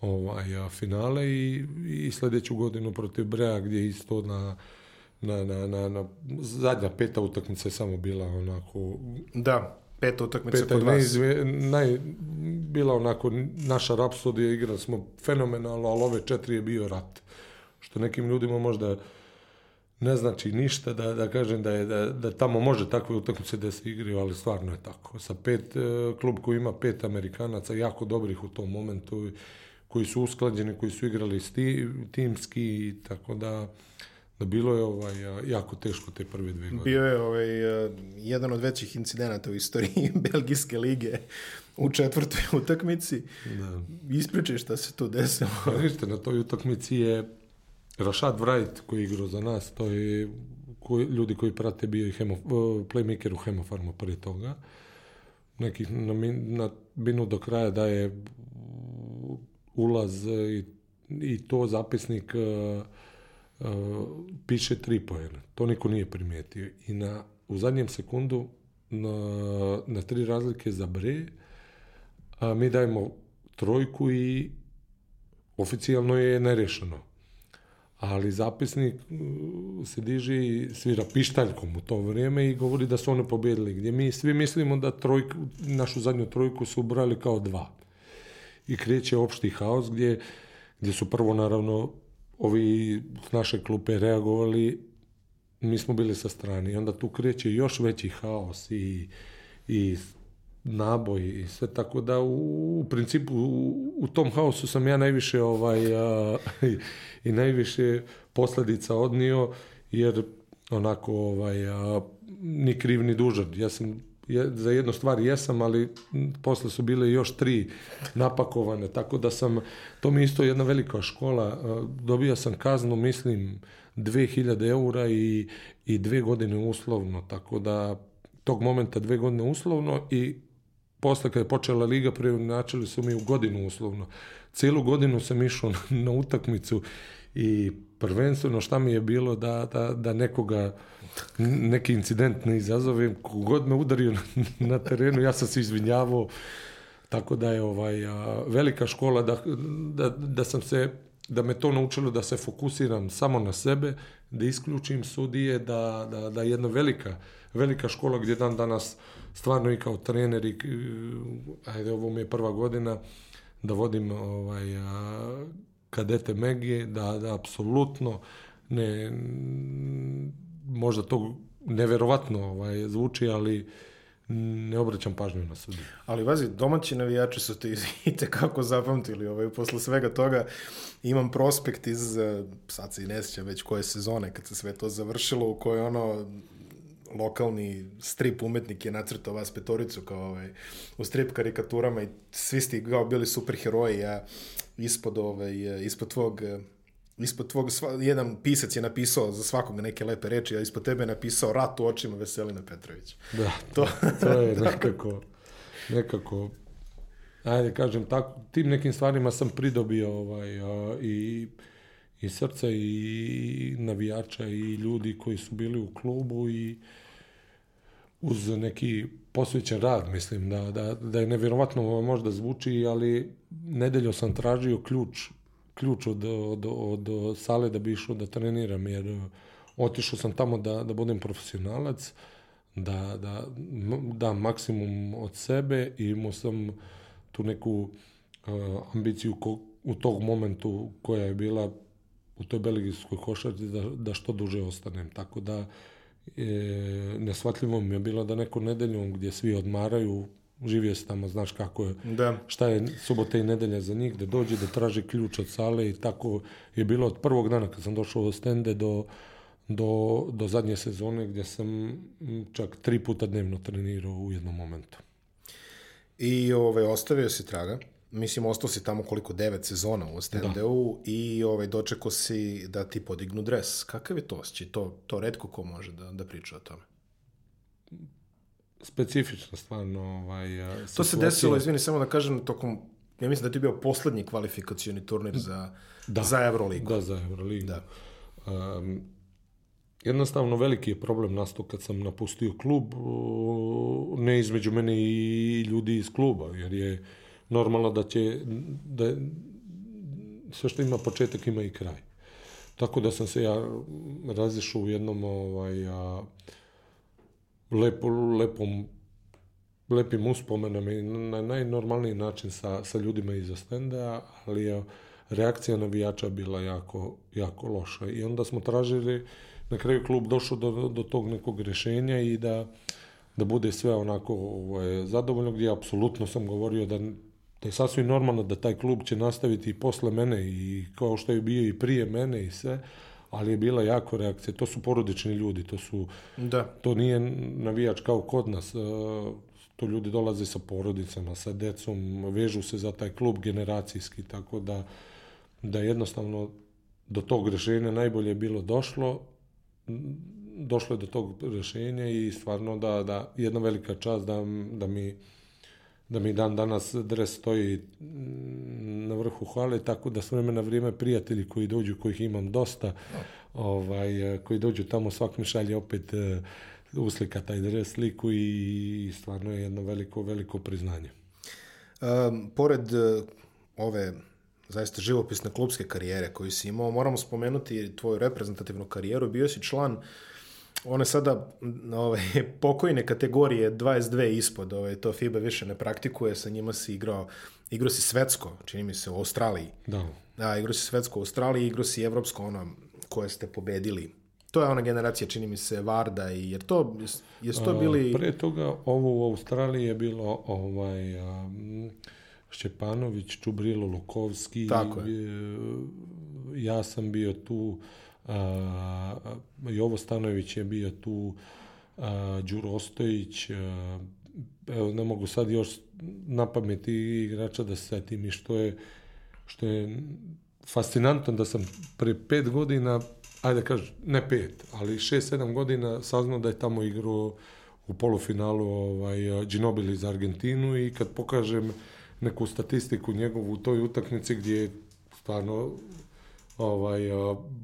ovaj, finale i, i sljedeću godinu protiv Brea gdje isto na, na, na, na, na zadnja peta utakmica je samo bila onako... Da, peta utakmica kod vas. Neizve, naj, bila onako naša rapsodija, igrali smo fenomenalno, ali ove četiri je bio rat. Što nekim ljudima možda ne znači ništa da, da kažem da, je, da, da tamo može takve utakmice da se igraju, ali stvarno je tako. Sa pet, e, klub koji ima pet Amerikanaca, jako dobrih u tom momentu, koji su usklađeni, koji su igrali sti, timski, tako da da bilo je ovaj, jako teško te prve dve godine. Bio je ovaj, jedan od većih incidenata u istoriji Belgijske lige u četvrtoj utakmici. Da. Ispričaj šta se tu desilo. Pa ništa, na toj utakmici je Rashad Wright koji je igrao za nas, to je koji, ljudi koji prate bio i hemo, playmaker u Hemofarmu prije toga. Neki na, min, na minut do kraja da je ulaz i, i to zapisnik uh, piše tri pojena. To niko nije primijetio. I na, u zadnjem sekundu na, na tri razlike za bre a mi dajemo trojku i oficijalno je nerešeno. Ali zapisnik se diže i svira pištaljkom u to vrijeme i govori da su one pobjedili. Gdje mi svi mislimo da trojku, našu zadnju trojku su ubrali kao dva. I kreće opšti haos gdje, gdje su prvo naravno ovi naše klupe reagovali mi smo bili sa strane. I onda tu kreće još veći haos i, i naboj i sve tako da u, u principu u, u tom haosu sam ja najviše ovaj a, i, i najviše posljedica odnio jer onako ovaj a, ni kriv ni dužan. Ja sam je, za jednu stvar jesam, ali posle su bile još tri napakovane, tako da sam, to mi isto jedna velika škola, dobio sam kaznu, mislim, 2000 eura i, i dve godine uslovno, tako da tog momenta dve godine uslovno i posle kad je počela liga preinačili su mi u godinu uslovno. Cijelu godinu sam išao na, na utakmicu i prvenstveno šta mi je bilo da, da, da nekoga neki incident ne izazovem, kogod me udario na, na terenu, ja sam se izvinjavao, tako da je ovaj, a, velika škola da, da, da sam se da me to naučilo da se fokusiram samo na sebe, da isključim sudije, da, da, da jedna velika, velika škola gdje dan danas stvarno i kao trener i ajde ovo mi je prva godina da vodim ovaj, a, kadete Megije, da, da apsolutno ne, možda to neverovatno ovaj, zvuči, ali ne obraćam pažnju na sudiju. Ali vazi, domaći navijači su ti i tekako zapamtili. Ovaj, posle svega toga imam prospekt iz, eh, sad se i ne sjećam već koje sezone, kad se sve to završilo, u kojoj ono lokalni strip umetnik je nacrtao vas petoricu kao ovaj, u strip karikaturama i svi ste bili super heroji, a ispod, ovaj, ispod tvog ispod tvog, sva, jedan pisac je napisao za svakog neke lepe reči, a ispod tebe je napisao rat u očima Veselina Petrović. Da, to, to je nekako, nekako, ajde kažem, tako, tim nekim stvarima sam pridobio ovaj, a, i, i srca i navijača i ljudi koji su bili u klubu i uz neki posvećen rad, mislim, da, da, da je nevjerovatno možda zvuči, ali nedeljo sam tražio ključ ključ od, od, od, sale da bi išao da treniram, jer uh, otišao sam tamo da, da budem profesionalac, da, da dam maksimum od sebe i imao sam tu neku uh, ambiciju ko, u tog momentu koja je bila u toj belgijskoj košarci da, da što duže ostanem. Tako da e, nesvatljivo mi je bilo da neko nedeljom gdje svi odmaraju živio si tamo, znaš kako je, da. šta je subota i nedelja za njih, da dođe, da traži ključ od sale i tako je bilo od prvog dana kad sam došao od stende do, do, do zadnje sezone gdje sam čak tri puta dnevno trenirao u jednom momentu. I ovaj, ostavio si traga, mislim, ostao si tamo koliko, devet sezona u Ostendeu da. i ovaj, dočekao si da ti podignu dres. Kakav je to osjećaj? To, to redko ko može da, da priča o tome specifična stvarno ovaj, situacija. To se desilo, izvini, samo da kažem, tokom, ja mislim da ti je bio poslednji kvalifikacioni turnir za, da, za Euroligu. Da, za Euroligu. Da. Um, jednostavno veliki je problem nastao kad sam napustio klub, ne između mene i ljudi iz kluba, jer je normalno da će, da sve što ima početak ima i kraj. Tako da sam se ja razišao u jednom ovaj, a, lepo, lepom, lepim uspomenom i na najnormalniji način sa, sa ljudima iza stenda, ali je reakcija navijača bila jako, jako loša. I onda smo tražili, na kraju klub došao do, do tog nekog rješenja i da, da bude sve onako ovaj, zadovoljno, gdje apsolutno sam govorio da, da je sasvim normalno da taj klub će nastaviti i posle mene i kao što je bio i prije mene i sve, ali je bila jako reakcija. To su porodični ljudi, to su da. to nije navijač kao kod nas. E, to ljudi dolaze sa porodicama, sa decom, vežu se za taj klub generacijski, tako da da jednostavno do tog rešenja najbolje je bilo došlo došlo je do tog rešenja i stvarno da, da jedna velika čast da, da mi da mi dan danas dres stoji na vrhu hvale, tako da s vremena na vrijeme prijatelji koji dođu, kojih imam dosta, ovaj, koji dođu tamo, svak mi šalje opet uh, uslika taj dres sliku i stvarno je jedno veliko, veliko priznanje. Um, pored uh, ove zaista živopisne klubske karijere koju si imao, moramo spomenuti tvoju reprezentativnu karijeru. Bio si član one sada ove, pokojne kategorije 22 ispod, ove, to FIBA više ne praktikuje, sa njima si igrao, igrao si svetsko, čini mi se, u Australiji. Da. Da, igrao si svetsko u Australiji, igrao si evropsko, ono, koje ste pobedili. To je ona generacija, čini mi se, Varda i jer to, jesu to bili... A, Pre toga ovo u Australiji je bilo ovaj, a, Šćepanović, Čubrilo Lukovski, Tako je. ja sam bio tu, Jovo Stanojević je bio tu, Đuro Ostojić, evo ne mogu sad još na pameti igrača da se setim i što je, što je fascinantno da sam pre pet godina, ajde kažem, ne pet, ali šest, sedam godina saznao da je tamo igrao u polufinalu ovaj, Ginobili za Argentinu i kad pokažem neku statistiku njegovu u toj utakmici gdje je stvarno ovaj,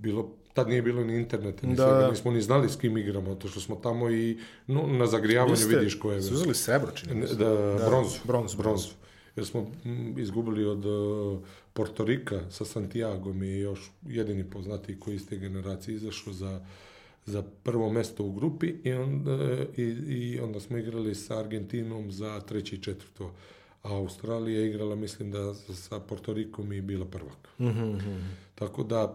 bilo tad nije bilo ni interneta, ni Da, svega, da. nismo ni znali s kim igramo, to što smo tamo i no, na zagrijavanju ste- vidiš ko je. su uzeli srebro, čini mi se. Da, bronzu. bronzu, bronzu. Jer smo mm, izgubili od uh, Portorika sa Santiagom i još jedini poznati koji iz te generacije izašao za, za prvo mesto u grupi i onda, i, i onda smo igrali sa Argentinom za treće i četvrto. A Australija je igrala, mislim da sa Portorikom i bila prvak. Tako da,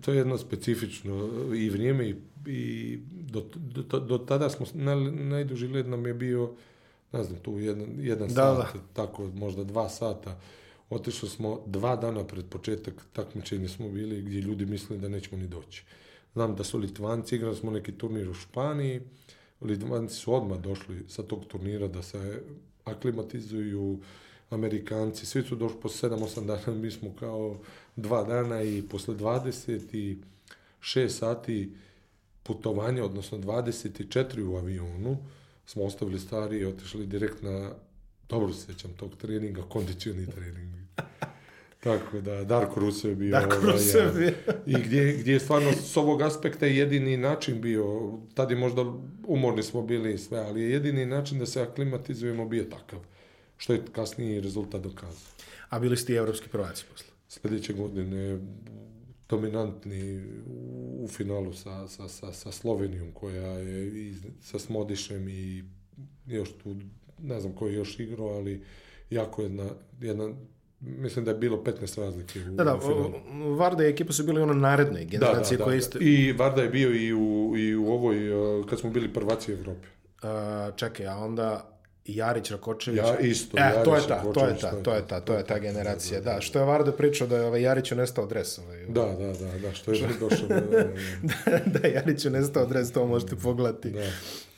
to je jedno specifično i vrijeme i, i do, do, do tada smo, naj, najduži led nam je bio, ne znam, tu jedan, jedan Da, sat, tako možda dva sata. Otišli smo dva dana pred početak takmičenja smo bili gdje ljudi mislili da nećemo ni doći. Znam da su Litvanci, igrali smo neki turnir u Španiji, Litvanci su odmah došli sa tog turnira da se aklimatizuju, Amerikanci, svi su došli po 7-8 dana, mi smo kao dva dana i posle 26 sati putovanja, odnosno 24 u avionu, smo ostavili stvari i otišli direkt na, dobro se sjećam tog treninga, kondicioni trening. Tako da, Darko Rusev je bio... Darko ovaj, Rusev je. I gdje, gdje je stvarno s ovog aspekta jedini način bio, tad je možda umorni smo bili i sve, ali je jedini način da se aklimatizujemo bio takav, što je kasniji rezultat dokazao. A bili ste i evropski prvaci posle. Sljedeće godine dominantni u, finalu sa, sa, sa, sa Slovenijom koja je i sa Smodišem i još tu, ne znam ko je još igrao, ali jako jedna, jedna mislim da je bilo 15 razlike u, Da, da, u finalu. Varda i ekipa su bili ono naredne generacije koje isto... I Varda je bio i u, i u ovoj, uh, kad smo bili prvaci Evrope. A, čekaj, a onda Jarić, Rakočević... Ja isto, E, to je Jarić, ta, to je Rakočević, ta, to je ta, to je ta generacija, da. Što je Varda pričao da je ovaj Jariću nestao dres. Ovaj, Da, da, da, da, što je došao. Da, da, da. da Jariću nestao dres, to možete pogledati Da.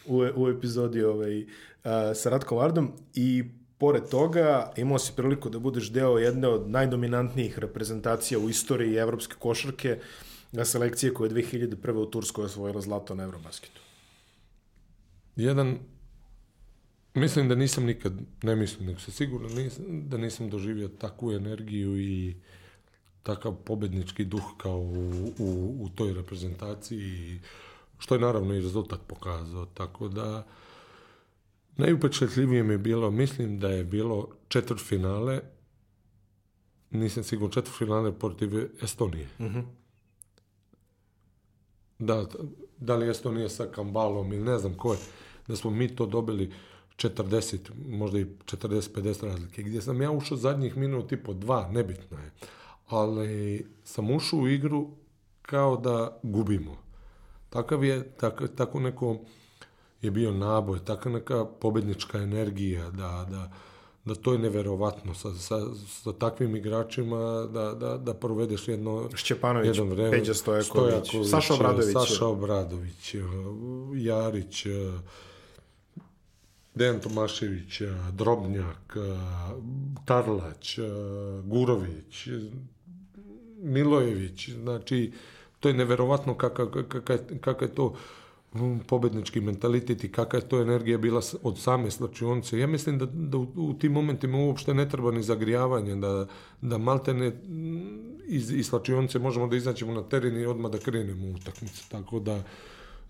u, u epizodi ovaj, a, sa Ratkom Vardom i pored toga imao si priliku da budeš deo jedne od najdominantnijih reprezentacija u istoriji evropske košarke na selekcije koja je 2001. u Turskoj osvojila zlato na Eurobasketu. Jedan, mislim da nisam nikad, ne mislim, nego se sigurno nisam, da nisam doživio takvu energiju i takav pobednički duh kao u, u, u toj reprezentaciji, što je naravno i rezultat pokazao. Tako da, najupečetljivije mi je bilo, mislim da je bilo četvrt finale, nisam siguran, četvrt finale protiv Estonije. Da, da li Estonija sa Kambalom ili ne znam ko je, da smo mi to dobili 40, možda i 40-50 razlike, gdje sam ja ušao zadnjih minut i po dva, nebitno je, ali sam ušao u igru kao da gubimo. Takav je, tak, tako neko je bio naboj, taka neka pobednička energija, da, da, da to je neverovatno sa, sa, sa takvim igračima da, da, da provedeš jedno Šćepanović, jedan vreme. Peđa Stojaković, Saša Obradović. Saša Obradović, Jarić, Dejan Tomašević, eh, Drobnjak, eh, Tarlać, eh, Gurović, Milojević, znači to je neverovatno kakav, kakav, kakav je to mm, pobednički mentalitet i kakva je to energija bila od same slačionice. Ja mislim da, da u, u tim momentima uopšte ne treba ni zagrijavanje, da, da maltene mm, iz, iz slačionice možemo da izađemo na teren i odmah da krenemo u utakmicu. Tako da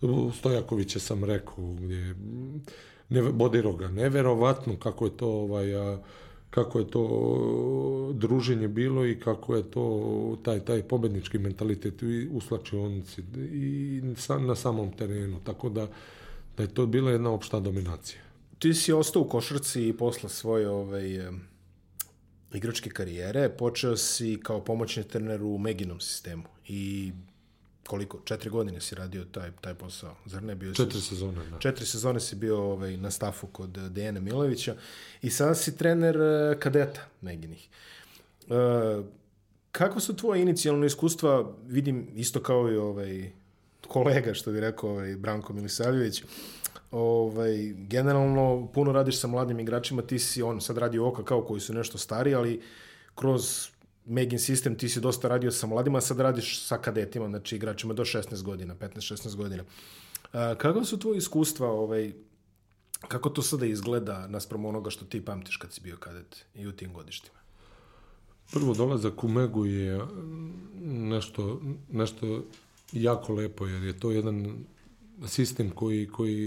u Stojakovića sam rekao gdje ne, Bodiroga, neverovatno kako je to ovaj, a, kako je to druženje bilo i kako je to taj taj pobednički mentalitet i u i na samom terenu tako da da je to bila jedna opšta dominacija. Ti si ostao u košarci i posle svoje ovaj, igračke karijere. Počeo si kao pomoćni trener u Meginom sistemu. I koliko, četiri godine si radio taj, taj posao, zar ne bio? si- Četiri sezone, da. Četiri sezone si bio ovaj, na stafu kod eh, Dejana Milovića i sada si trener eh, kadeta Meginih. E, kako su tvoje inicijalne iskustva, vidim isto kao i ovaj, kolega, što bi rekao ovaj, Branko Milisavljević, ovaj, generalno puno radiš sa mladim igračima, ti si on sad radi oka kao koji su nešto stari, ali kroz Megin sistem ti si dosta radio sa mladima, sad radiš sa kadetima, znači igračima do 16 godina, 15-16 godina. A, kakva su tvoje iskustva, ovaj, kako to sada izgleda naspram onoga što ti pamtiš kad si bio kadet i u tim godištima? Prvo dolazak u Megu je nešto, nešto jako lepo, jer je to jedan sistem koji, koji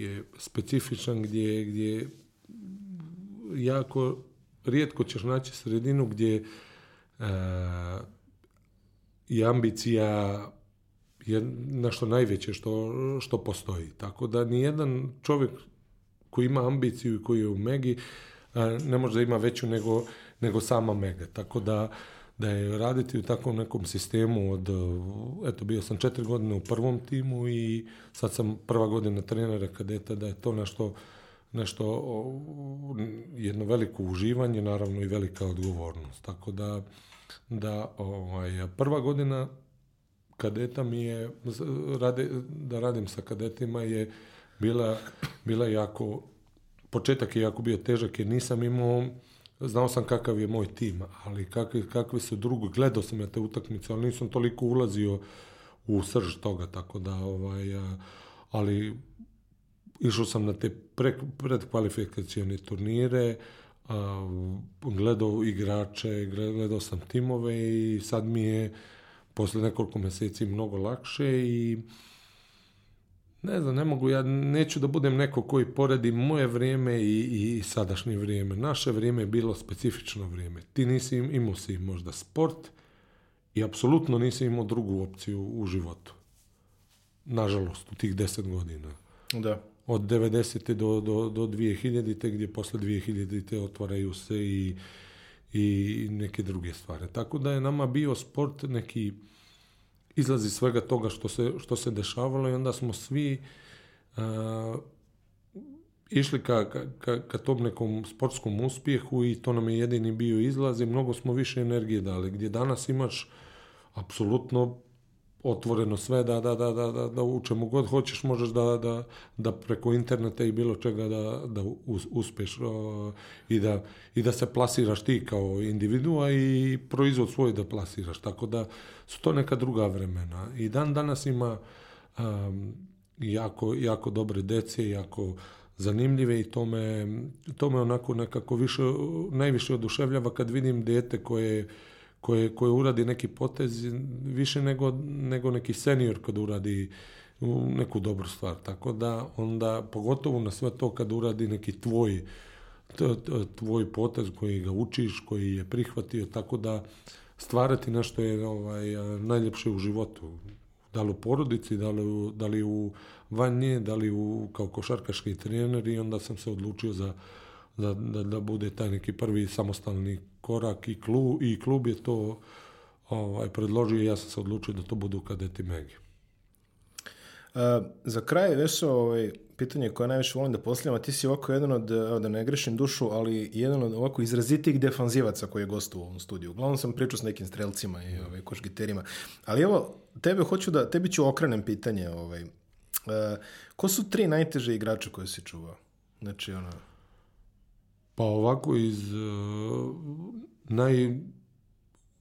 je specifičan, gdje, gdje jako rijetko ćeš naći sredinu gdje e, je ambicija je nešto najveće što, što postoji. Tako da nijedan čovjek koji ima ambiciju i koji je u Megi a, ne može da ima veću nego, nego sama Mega. Tako da, da je raditi u takvom nekom sistemu od, uh, eto, bio sam četiri godine u prvom timu i sad sam prva godina trenera kadeta, da je to nešto, nešto jedno veliko uživanje, naravno i velika odgovornost. Tako da, da ovaj, prva godina kadeta mi je, rade, da radim sa kadetima je bila, bila jako, početak je jako bio težak jer nisam imao, znao sam kakav je moj tim, ali kakvi, kakvi su drugi, gledao sam ja te utakmice, ali nisam toliko ulazio u srž toga, tako da, ovaj, ali išao sam na te pre, predkvalifikacijone turnire, a, gledao igrače, gledao sam timove i sad mi je posle nekoliko meseci mnogo lakše i ne znam, ne mogu, ja neću da budem neko koji poredi moje vrijeme i, i sadašnje vrijeme. Naše vrijeme je bilo specifično vrijeme. Ti nisi im- imao si možda sport i apsolutno nisi imao drugu opciju u životu. Nažalost, u tih deset godina. Da. Od 90. do, do, do 2000. gdje posle 2000. otvaraju se i, i neke druge stvari. Tako da je nama bio sport neki izlazi svega toga što se, što se dešavalo i onda smo svi a, išli ka, ka, ka tom nekom sportskom uspjehu i to nam je jedini bio izlaz i mnogo smo više energije dali. Gdje danas imaš apsolutno otvoreno sve da, da, da, da, da, da u čemu god hoćeš možeš da, da, da preko interneta i bilo čega da, da us, uspeš o, i, da, i da se plasiraš ti kao individua i proizvod svoj da plasiraš. Tako da su to neka druga vremena. I dan danas ima um, jako, jako dobre dece, jako zanimljive i to me, to me onako nekako više, najviše oduševljava kad vidim dete koje koje, koje uradi neki potez više nego, nego neki senior kad uradi neku dobru stvar. Tako da onda, pogotovo na sve to kad uradi neki tvoj tvoj potez koji ga učiš, koji je prihvatio, tako da stvarati nešto je ovaj, najljepše u životu. Da li u porodici, da li, da li u van nje, da li u, kao košarkaški trener i onda sam se odlučio za da, da, da bude taj neki prvi samostalni korak i klub, i klub je to ovaj, predložio i ja sam se odlučio da to budu kadeti Megi. A, za kraj, Veso, ovaj, pitanje koje najviše volim da postavljam, a ti si ovako jedan od, evo da ne grešim dušu, ali jedan od ovako izrazitih defanzivaca koji je gostovao u ovom studiju. Uglavnom sam pričao s nekim strelcima i ovaj, košgiterima. Ali evo, tebe hoću da, tebi ću okrenem pitanje. Ovaj. E, ko su tri najteže igrača koje si čuvao? Znači, ono... Pa ovako iz uh, naj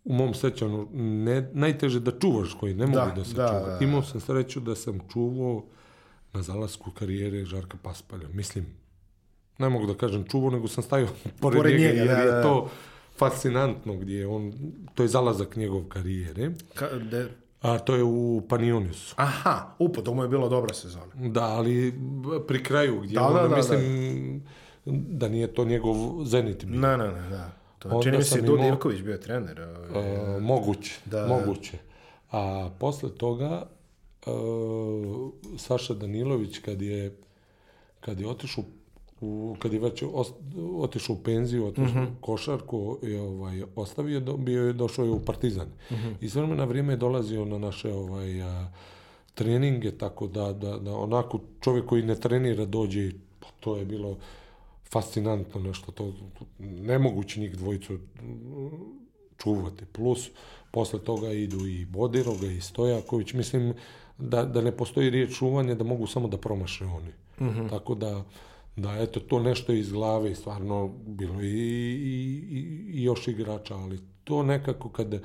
u mom sećanju ne, najteže da čuvaš koji ne mogu Da, da, se da, čuva. da, da. Imao sam sreću da sam čuvao na zalasku karijere Žarka Paspalja. Mislim, ne mogu da kažem čuvao, nego sam stavio pored, Pored njega, njega, jer da, je da. to fascinantno gdje je on, to je zalazak njegov karijere, Ka, de... a to je u Panioniusu. Aha, upo, to mu je bila dobra sezona. Da, ali pri kraju gdje Da, ono, da, da, mislim da nije to njegov zenit bio. Ne, ne, ne, da. To, Onda čini mi se sam i Duda imao- Ivković bio trener. Ovaj. E, moguće, Da. moguće. A posle toga e, Saša Danilović kad je kad je otišao u, kad je već otišao u penziju, otišao uh košarku i ovaj, ostavio, do, bio je, došao je u Partizan. I s vremena vrijeme je dolazio na naše ovaj, a, treninge, tako da, da, da onako čovjek koji ne trenira dođe, pa to je bilo fascinantno nešto, to, nemoguće njih dvojicu čuvati. Plus, posle toga idu i Bodiroga i Stojaković. Mislim da, da ne postoji riječ čuvanje, da mogu samo da promaše oni. Mhm. Tako da, da eto, to nešto iz glave i stvarno bilo i, i, i, i još igrača, ali to nekako kad,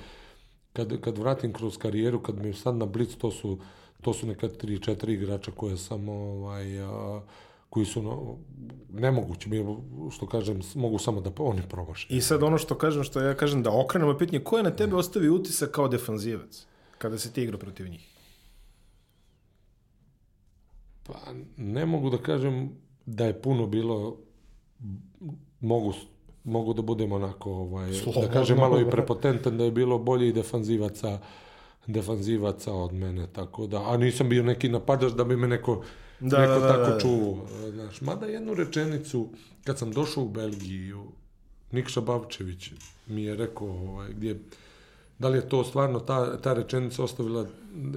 kad, kad vratim kroz karijeru, kad mi sad na blic, to su, to su neka tri, četiri igrača koje sam ovaj, a, koji su no, nemogući, mi, što kažem, mogu samo da oni promaše. I sad ono što kažem, što ja kažem, da okrenemo pitanje, ko je na tebe ostavi utisak kao defanzivac, kada se ti igra protiv njih? Pa ne mogu da kažem da je puno bilo mogu mogu da budem onako ovaj Slobodno. da kažem malo i prepotentan da je bilo bolje i defanzivaca defanzivaca od mene tako da a nisam bio neki napadač da bi me neko Da, neko da, da, tako da. čuvao znaš mada jednu rečenicu kad sam došao u Belgiju Nikša Bavčević mi je rekao ovaj gdje da li je to stvarno ta, ta rečenica ostavila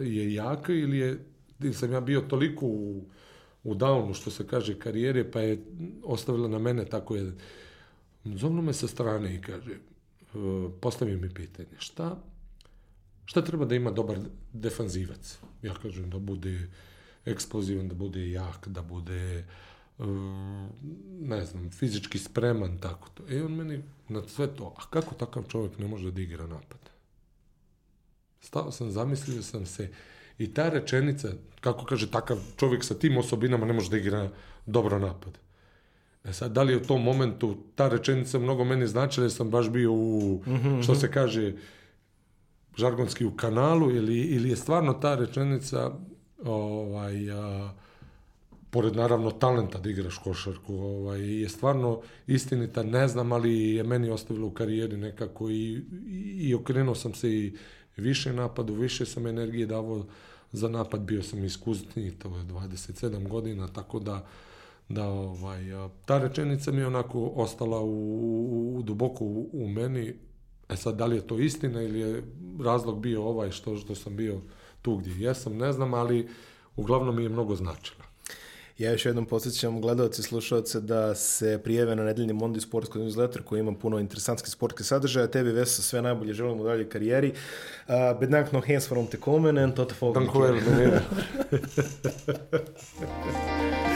je jaka ili je ili sam ja bio toliko u, u downu, što se kaže, karijere, pa je ostavila na mene tako je. Zovnu me sa strane i kaže, e, postavi mi pitanje, šta, šta treba da ima dobar defanzivac? Ja kažem da bude eksplozivan, da bude jak, da bude e, ne znam, fizički spreman, tako to. E on meni na sve to, a kako takav čovjek ne može da igra napad? Stao sam, zamislio sam se, I ta rečenica, kako kaže, takav čovjek sa tim osobinama ne može da igra dobro napad. E sad, da li je u tom momentu ta rečenica mnogo meni značila, jer sam baš bio u, što se kaže, žargonski u kanalu, ili, ili je stvarno ta rečenica, ovaj, a, pored naravno talenta da igraš košarku, ovaj, je stvarno istinita, ne znam, ali je meni ostavilo u karijeri nekako i, i, okrenuo sam se i više napadu, više sam energije davao za napad, bio sam iskusniji, to je 27 godina, tako da da ovaj, ta rečenica mi je onako ostala u, u, u duboko u, u meni. E sad, da li je to istina ili je razlog bio ovaj što, što sam bio tu gdje jesam, ne znam, ali uglavnom mi je mnogo značila. Ja još jednom podsjećam gledalce i slušalce da se prijeve na nedeljni Mondi Sportsko newsletter koji ima puno interesantskih sportskih sadržaja. Tebi Vesa sve najbolje želimo u dalje karijeri. Uh, nog eens waarom te komen en tot de volgende Dank u wel, keer. meneer.